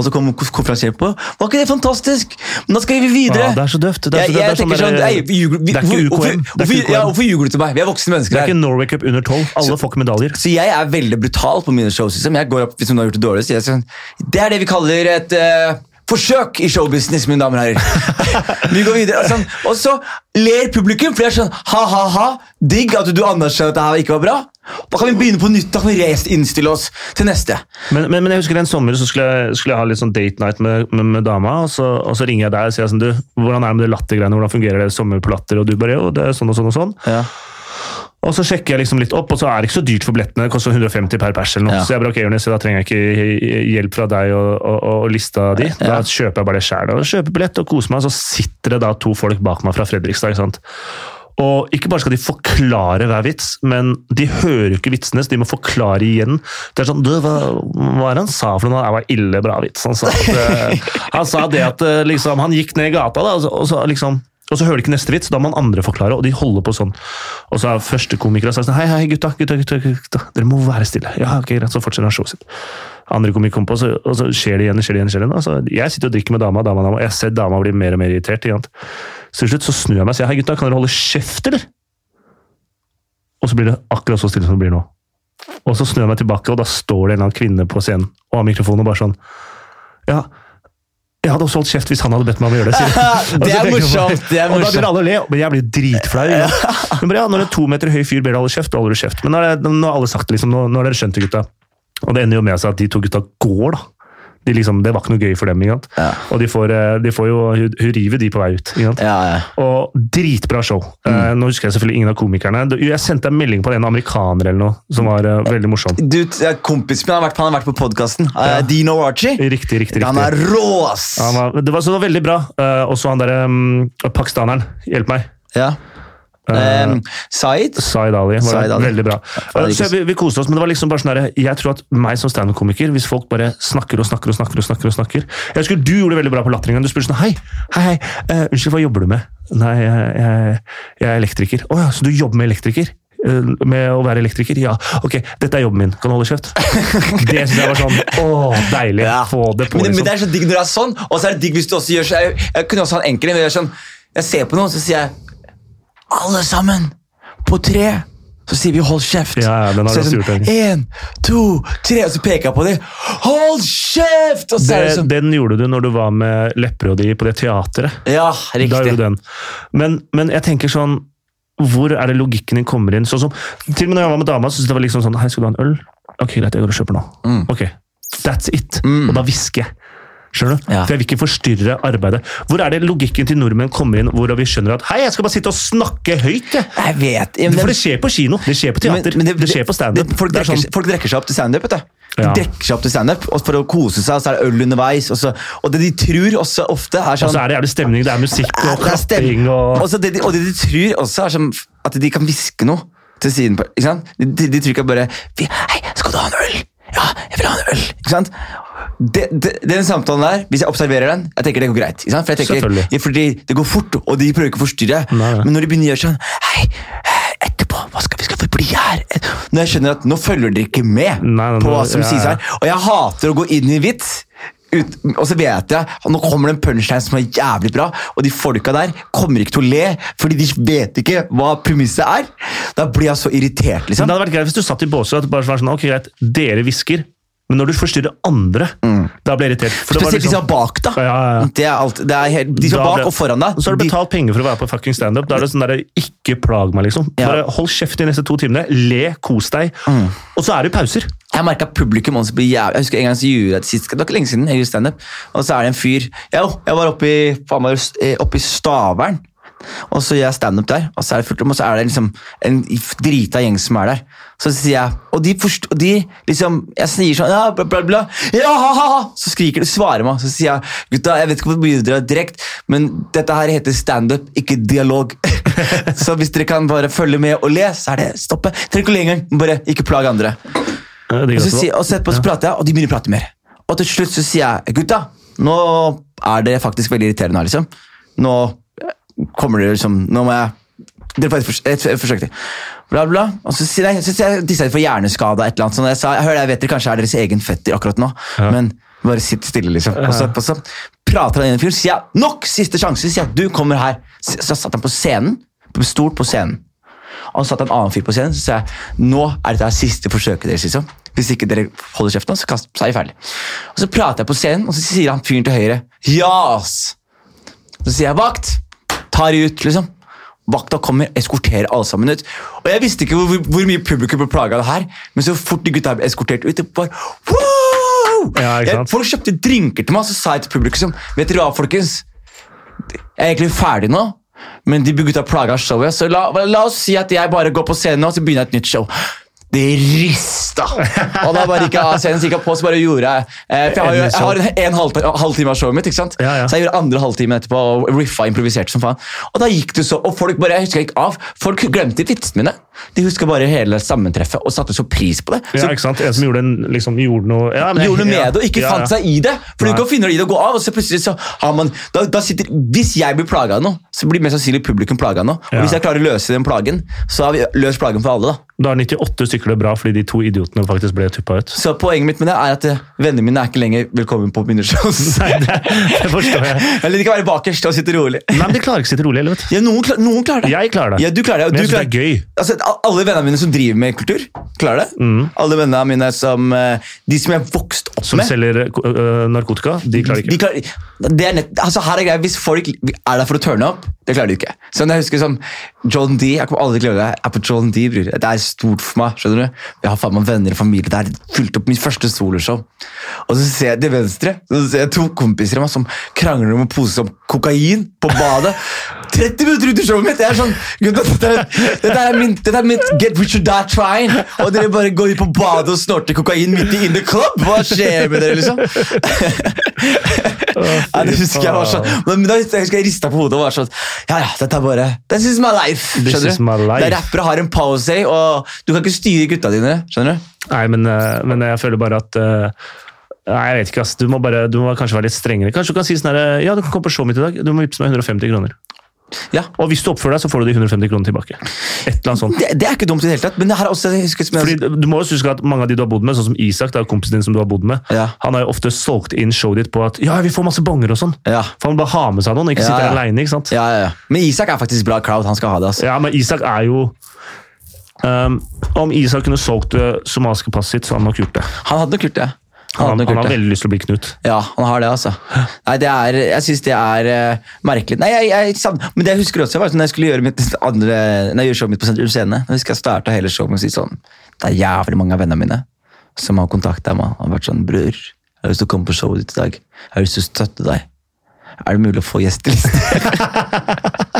og så kommer konferansieren på. Var ikke det fantastisk? Men da skal vi videre. Ja, det er så døvt. Det er, Jeg, så, det er, sånn sånn, ei, vi vi- det er ikke UKM. Hvorfor, ljuger du til meg? Vi er voksne mennesker her. Det er ikke Norway Cup under 12. Alle får ikke medaljer. Så jeg er veldig brutal på mine shows. Liksom. Jeg går opp hvis hun har gjort det dårlig. Så jeg sånn, det er det vi kaller et eh, forsøk i showbusiness, mine damer og herrer. vi går videre. Og, sånn, og så ler publikum, for det er sånn ha-ha-ha. Digg at du anerkjenner at det her ikke var bra. Da kan vi begynne på nytt. Da kan vi innstille oss til neste. Men, men, men jeg husker en sommer så skulle jeg, skulle jeg ha litt sånn date night med, med, med dama, og så, og så ringer jeg deg og sier sånn, du, hvordan er det med det lattergreiene, hvordan fungerer det sommer på latter? Og du bare, jo, det er sånn og sånn og sånn. Ja. Og så sjekker jeg liksom litt opp, og så er det ikke så dyrt for billettene. Det koster 150 per pers eller noe. Ja. Så jeg bare, ok, Jonis, da trenger jeg ikke hjelp fra deg og, og, og lista di. Da Ja. kjøper jeg bare det sjæl. Kjøper billett og koser meg, og så sitter det da to folk bak meg fra Fredrikstad. ikke sant? Og ikke bare skal de forklare hver vits, men de hører jo ikke vitsene, så de må forklare igjen. Det er sånn, du, hva, hva er det han sa for noe? Det var ille bra vits. Han sa, at, eh, han sa det at eh, liksom, han gikk ned i gata, da, og så, og så liksom og så hører de ikke neste vits, da må han andre forklare, og de holder på sånn. Og så er første komiker og sier sånn, hei, hei, gutta, gutta, gutta, gutta, dere må være stille. Ja, ok, greit, så fortsetter han showet sitt. Andre komiker kommer på, så, og så skjer det igjen, skjer det igjen, skjer det igjen. Altså, jeg sitter og drikker med dama, dama, dama, og jeg ser dama bli mer og mer irritert. Igjen. Så til slutt så snur jeg meg og sier, hei gutta, kan dere holde kjeft, eller? Og så blir det akkurat så stille som det blir nå. Og så snur jeg meg tilbake, og da står det en eller annen kvinne på scenen og har mikrofonen og bare sånn Ja, jeg hadde også holdt kjeft hvis han hadde bedt meg om å gjøre det. Det er morsomt, det er morsomt. Og da blir begynner alle å le, men jeg blir dritflau. Ja. Men bare, ja, når en to meter høy fyr ber deg holde kjeft, da holder du kjeft. Men nå har alle sagt det, liksom, nå, nå har dere skjønt det, gutta. Og det ender jo med seg at de to gutta går, da. De liksom, det var ikke noe gøy for dem. ikke sant? Ja. Og de får, eh, de får jo Hun river de på vei ut. ikke sant? Ja, ja. Og dritbra show. Mm. Eh, nå husker jeg selvfølgelig ingen av komikerne. Jeg sendte en melding på en amerikaner eller noe, som var eh, veldig morsom. Du, kompisen min har vært, han har vært på podkasten. Dino Archie. Riktig, riktig, Han er rå, ass! Han var, det var, så det var veldig bra. Og så han derre um, pakistaneren. Hjelp meg. Ja. Um, Zaid? Zaid Ali. Var Zaid Ali. Veldig bra. Eh, så vi, vi koste oss, men det var liksom bare sånn jeg tror at meg som standup-komiker, hvis folk bare snakker og snakker og snakker og snakker og snakker Jeg husker du gjorde det veldig bra på Latteringen. Du spurte sånn Hei, hei, hei, uh, unnskyld, hva jobber du med? Nei, jeg, jeg, jeg er elektriker. Å ja, så du jobber med elektriker? Eh, Med å være elektriker? Ja. Ok, dette er jobben min. Kan du holde kjeft? Det syns jeg var sånn Å, deilig. Ja. Få det på, Men, men liksom. det er så digg når det er sånn, og så er det digg hvis du også gjør så Jeg, jeg kunne også ha en enkel en. Jeg, sånn, jeg ser på noen, så sier jeg Alle sammen på tre. Så sier vi 'hold kjeft'. Ja, ja, den har så er det sånn, En, to, tre, og så peker jeg på dem. 'Hold kjeft!' Det Det, sånn den gjorde du når du var med Lepperød på det teateret. Ja, Da gjorde riktig. du den. Men, men jeg tenker sånn Hvor er det logikken din kommer inn? Sånn som, til og med når jeg var med dama, så syntes det var liksom sånn Hei, skal du ha en øl? Ok, greit, jeg går og kjøper nå. Mm. Ok, That's it. Og da hvisker jeg. Skjønner du? Ja. For jeg vil ikke forstyrre arbeidet. Hvor er det logikken til nordmenn kommer inn, hvor vi skjønner at Hei, jeg skal bare sitte og snakke høyt, jeg. Jeg vet ja, men For det- skjer på kino, det skjer på teater, Men- det, det, skjer på standup. Folk, sånn- folk drekker seg opp til standup. vet du. De Ja. drikker seg opp til standup og for å kose seg, og så er det øl underveis. Og, så, og det de tror også ofte, er Og sånn så er det jævlig stemning, det er musikk og klapping og Og så det, de- og det de tror også, er sånn at de kan hviske noe til siden. på- Ikke sant? De, de, de tror ikke bare 'Hei, skal du ha en øl?' 'Ja, jeg vil ha en øl.' Ikke sant? Det, det, den samtalen der, hvis jeg observerer den, jeg tenker det går greit. Ikke sant? For jeg tenker, ja, fordi Det går fort, og de prøver ikke å forstyrre. Nei. Men når de begynner å gjøre sånn 'Hei, eh, etterpå, hva skal vi skal bli her?' Når jeg skjønner at nå følger dere ikke med Nei, nei, på hva som ja, sies her. Og jeg hater å gå inn i vits ut, og så vet jeg at nå kommer det en punchline som er jævlig bra, og de folka der kommer ikke til å le, fordi de vet ikke hva premisset er. Da blir jeg så irritert, liksom. Men det hadde vært greit hvis du satt i båser og bare var sånn, ok greit, dere hvisker, men når du forstyrrer andre, da blir jeg irritert. Spesielt de som liksom- er bak, da. Ja, ja, ja. Det er alt, det helt, de som er bak ble- og foran deg. Så har du betalt penger for å være på fucking standup. Da er det sånn der, ikke plag meg, liksom. Bare hold kjeft de neste to timene, le, kos deg. Mm. Og så er det pauser. Jeg merka publikum også blir jævlig Jeg husker en gang så gjorde jeg det sist, det var ikke lenge siden, jeg gjorde stand-up, og så er det en fyr Jo, jeg var oppe i, oppe i Stavern, og så gjør jeg stand-up der, og så er det fullt om, og så er det liksom en drita gjeng som er der. Så sier jeg Og de, forst, og de liksom Jeg sier sånn Ja, bla, bla, bla. Ja, ha, ha, ha. Så skriker de, svarer meg. Så sier jeg Gutta, jeg vet ikke hvor mye dere har direkte, men dette her heter standup, ikke dialog. så hvis dere kan bare følge med og le, så er det stoppe. Trenger ikke å le engang. Bare ikke plag andre. Og så, sier, og så etterpå så prater jeg, og de begynner å prate mer. Og til slutt så sier jeg gutta, nå er det faktisk veldig irriterende her, liksom. Nå kommer det liksom Nå må jeg Dere får et, et, et forsøk til. Bla, bla. Og så sier jeg, så sier jeg disse er for hjerneskada, et eller annet Så Jeg sa, jeg jeg vet dere kanskje er deres egen fetter akkurat nå, men bare sitt stille, liksom. Og så, og så prater han inn i fjor, sier jeg nok siste sjanse, sier jeg du kommer her. Så, så satt han på scenen, på stol på scenen. Og så satt en annen fyr på scenen, så sa jeg nå er dette siste forsøket deres. liksom. Hvis ikke dere holder kjeften, så, kast, så er jeg ferdig. Og så prater jeg på scenen, og så sier han fyren til høyre Jas! Så sier jeg vakt, ta de ut, liksom. Vakta kommer, eskorterer alle sammen ut. Og jeg visste ikke hvor, hvor mye publikum ble plaga av det her, men så fort de gutta ble eskortert ut, det bare wow! Ja? Jeg, folk kjøpte drinker til meg, og så sa jeg til publikum Vet dere hva, folkens? Jeg er egentlig ferdig nå, men de gutta plaga showet, så la, la oss si at jeg bare går på scenen nå, så begynner jeg et nytt show. Det rista! Og da bare gikk jeg av scenen, så gikk jeg på, så bare gjorde jeg eh, For jeg har jo jeg har en, en halv, halvtime av showet mitt, ikke sant? Ja, ja. så jeg gjorde andre halvtimen etterpå og riffa improviserte som faen. Og da gikk det så, og folk bare, jeg husker jeg gikk av, folk glemte vitsene mine. De huska bare hele sammentreffet og satte så pris på det. Ja, ikke sant? En som gjorde, en, liksom, gjorde noe ja, men gjorde noe med det og ikke fant seg i det. For du kan finne deg i det og gå av, og så plutselig så har man da, da sitter, Hvis jeg blir plaga av noe, så blir mest sannsynlig publikum plaga av noe. Og hvis jeg klarer å løse den plagen, så har vi løst plagen for alle. da. Da er 98 stykker det bra fordi de to idiotene faktisk ble tuppa ut. Så poenget mitt med det er at eh, vennene mine er ikke lenger velkommen på mine shows. Nei, det, det forstår jeg. Eller de kan være bakerst og sitte rolig. Nei, men de klarer ikke å sitte rolig Eller, vet du. Ja, noen, klar, noen klarer det. Jeg klarer det. Ja, du klarer det. Men du jeg synes det er gøy. Altså, alle vennene mine som driver med kultur, klarer det. Mm. Alle vennene mine som eh, De som jeg har vokst opp Som med. selger øh, narkotika, de klarer ikke. De klarer, det er nett, altså her er greia, Hvis folk er der for å turne opp, det klarer de ikke. Sånn, jeg husker som John D. Jeg kommer aldri til å glemme det. Jeg er på John D, bror. Det er stort for meg. skjønner du? Jeg har faen meg venner og familie. der, fulgt opp mitt første soloshow. Og så ser jeg til venstre så ser jeg to kompiser av meg som krangler om å pose om kokain på badet. 30 minutter ut i showet mitt! Jeg er sånn, Gud, dette, dette, er min, dette er mitt get rich or die trying. Og dere bare går ut på badet og snorter kokain midt i in the club! Hva skjer med dere, liksom? Ja, det husker jeg var sånn Men da husker jeg rista på hodet og var sånn Ja, ja, dette er bare This is my life. This Skjønner du? my life. Der rappere har en pause, og du kan ikke styre gutta dine. Skjønner du? Nei, men, øh, men jeg føler bare at øh, Nei, jeg vet ikke, ass. Du må, bare, du må kanskje være litt strengere. Kanskje du kan si sånn her Ja, du kan komme på showet mitt i dag. Du må vippse meg 150 kroner. Ja, Og hvis du oppfører deg, så får du de 150 kronene tilbake. Et eller annet sånt. det, det er ikke dumt i det hele tatt, men det her er også husker Fordi Du må også huske at mange av de du har bodd med, sånn som Isak, da, kompisen din som du har bodd med, Ja. han har jo ofte solgt inn showet ditt på at ja, vi får masse bonger og sånn. Ja. For han bare ha med seg noen, ikke Ja, sitte ja. aleine. ja, ja, ja. Men Isak er faktisk bra crowd. Han skal ha det. altså. Ja, men Isak er jo um, Om Isak kunne solgt det somaliske passet sitt, så hadde han nok gjort det. Han hadde nok gjort det. Han Han, har veldig lyst til å bli Knut. Ja, han har det, altså. Nei, det er, Jeg syns det er uh, merkelig. Nei, jeg, jeg, Men det jeg husker også, var sånn, jeg skulle gjøre mitt andre, når jeg gjør showet mitt på Sentrum Scene Da husker jeg starta hele showet med å si sånn Det er jævlig mange av vennene mine som har kontakta meg og vært sånn Bror, jeg har lyst til å komme på showet ditt i dag. Jeg har lyst til å støtte deg. Er det mulig å få gjesteliste?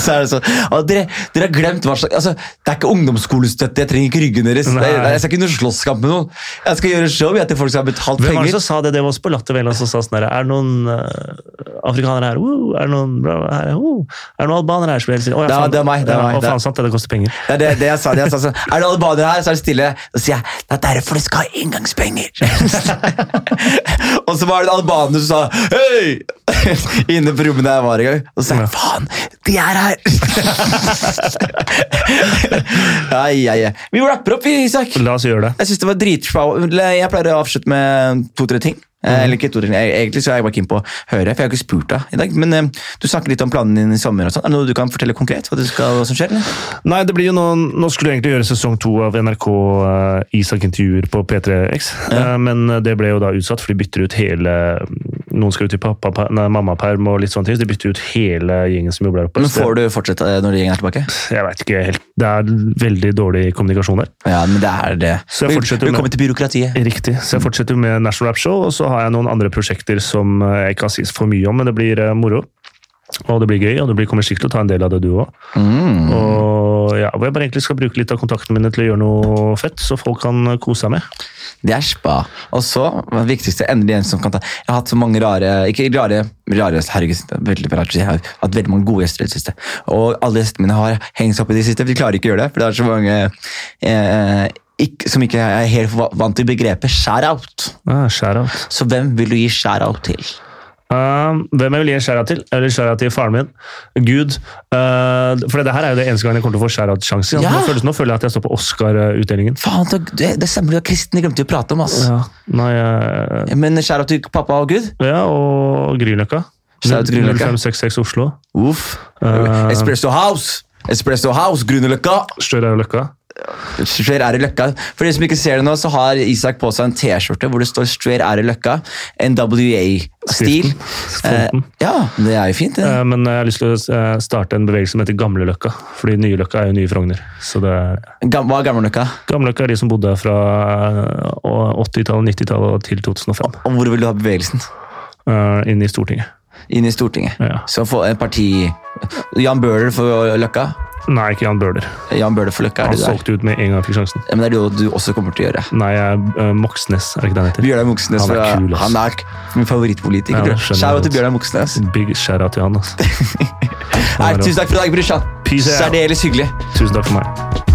Så er det sånn, og dere, dere har glemt hva slags altså, Det er ikke ungdomsskolestøtte, jeg trenger ikke ryggen deres. Er, Nei. jeg skal ikke noe slåsskamp med noen. Jeg skal gjøre show jeg, til folk som har betalt Hvem var det penger. som sa det? Det var også på Latter Vela som sa sånn her Er det noen uh, afrikanere her? Uh, er det noen bra her? Uh, er det noen albanere her? som helst? Oh, ja, Ja, faen. det er meg, det er meg, er- faen, sant, det, det koster penger. Det er det, det jeg sa. Det jeg sa sånn, er det albanere her, så er det stille. Så sier jeg det er derfor det skal ha inngangspenger. og så var det en albaner som sa hei! inne på rommet der jeg var i gang, og så sa jeg faen, de er her! ai, ai, ai. Vi rapper opp, Isak. La oss gjøre det. Jeg synes det var dritbra. Jeg pleier å avslutte med to-tre ting. Mm. Eller ikke to ting. Egentlig så er jeg bare keen på å høre, for jeg har ikke spurt deg i dag. Men um, du snakker litt om planen din i sommer. og sånn. Er det noe du kan fortelle konkret? hva, skal, hva som skjer? Eller? Nei, det blir jo noen, Nå skulle du egentlig gjøre sesong to av NRK uh, Isak-intervjuer på P3X, ja. uh, men det ble jo da utsatt, for de bytter ut hele Noen skal ut i pappa, nei, mammaperm og litt sånne ting. Så de bytter ut hele gjengen som jobber der oppe. Men Får du fortsette når gjengen er tilbake? Jeg veit ikke helt. Det er veldig dårlig kommunikasjon der. Ja, men det er det. Så jeg fortsetter med, til byråkratiet. Riktig. Så jeg fortsetter med National Rap Show, og så har jeg noen andre prosjekter som eh, jeg ikke kan si for mye om, men det blir eh, moro. Og det blir gøy, og det blir kommer sikkert til å ta en del av det, du òg. Mm. Og ja, hvor jeg bare egentlig skal bruke litt av kontaktene mine til å gjøre noe fett, så folk kan kose seg med. Det er spa. Og så, det viktigste, endelig en som kan ta Jeg har hatt så mange rare Ikke rare, rare herregud, veldig rart, jeg har hatt veldig mange gode gjester i det siste. Og alle gjestene mine har hengt seg opp i det siste, for de klarer ikke å gjøre det. For det er så mange eh, ikke, som ikke er helt vant til begrepet share out. Ah, shout Så hvem vil du gi share out til? Uh, hvem jeg vil gi en shout-out til? Eller shout-out til faren min. Gud. Uh, for det her er jo det eneste gang jeg kommer til å få shout-out-sjanse. Ja. Nå, nå, føler jeg at jeg står på Oscar-utdelingen. Faen, Det, det stemmer, du er kristen, det glemte vi å prate om. ass. Ja. Nei, uh, Men shout-out til pappa og Gud? Ja, og Grünerløkka. 0566 Oslo. Uff. Espresso House! Espresso House, Grünerløkka! Større Løkka. Straight er i løkka. For de som ikke ser det nå, så har Isak på seg en T-skjorte hvor det står 'Straight ære løkka'. NWA-stil. Eh, ja, det er jo fint. Ja. Eh, men jeg har lyst til å eh, starte en bevegelse som heter Gamle Løkka. Fordi nye Løkka er jo nye Frogner. Så det Hva er Gamle Løkka? Gamle Løkka er de som bodde fra 80-tallet, 90-tallet til 2005. Og hvor vil du ha bevegelsen? Eh, inn i Stortinget. Inn i Stortinget. Ja. Så få en parti Jan Bøhler for Løkka? Nei, ikke Jan Bøhler. Jan Bøhler for Løkka, er Han solgte ut med en gang han fikk sjansen. Ja, men Det er det du også kommer til å gjøre. Nei, jeg er uh, Moxnes, er det ikke det han heter? Bjørnar Moxnes. Han er, kul, han er min favorittpolitiker. Ja, shout til Bjørnar Moxnes. Big shout til han. Altså. Nei, tusen takk for i dag, brorsan. Særdeles hyggelig. Tusen takk for meg.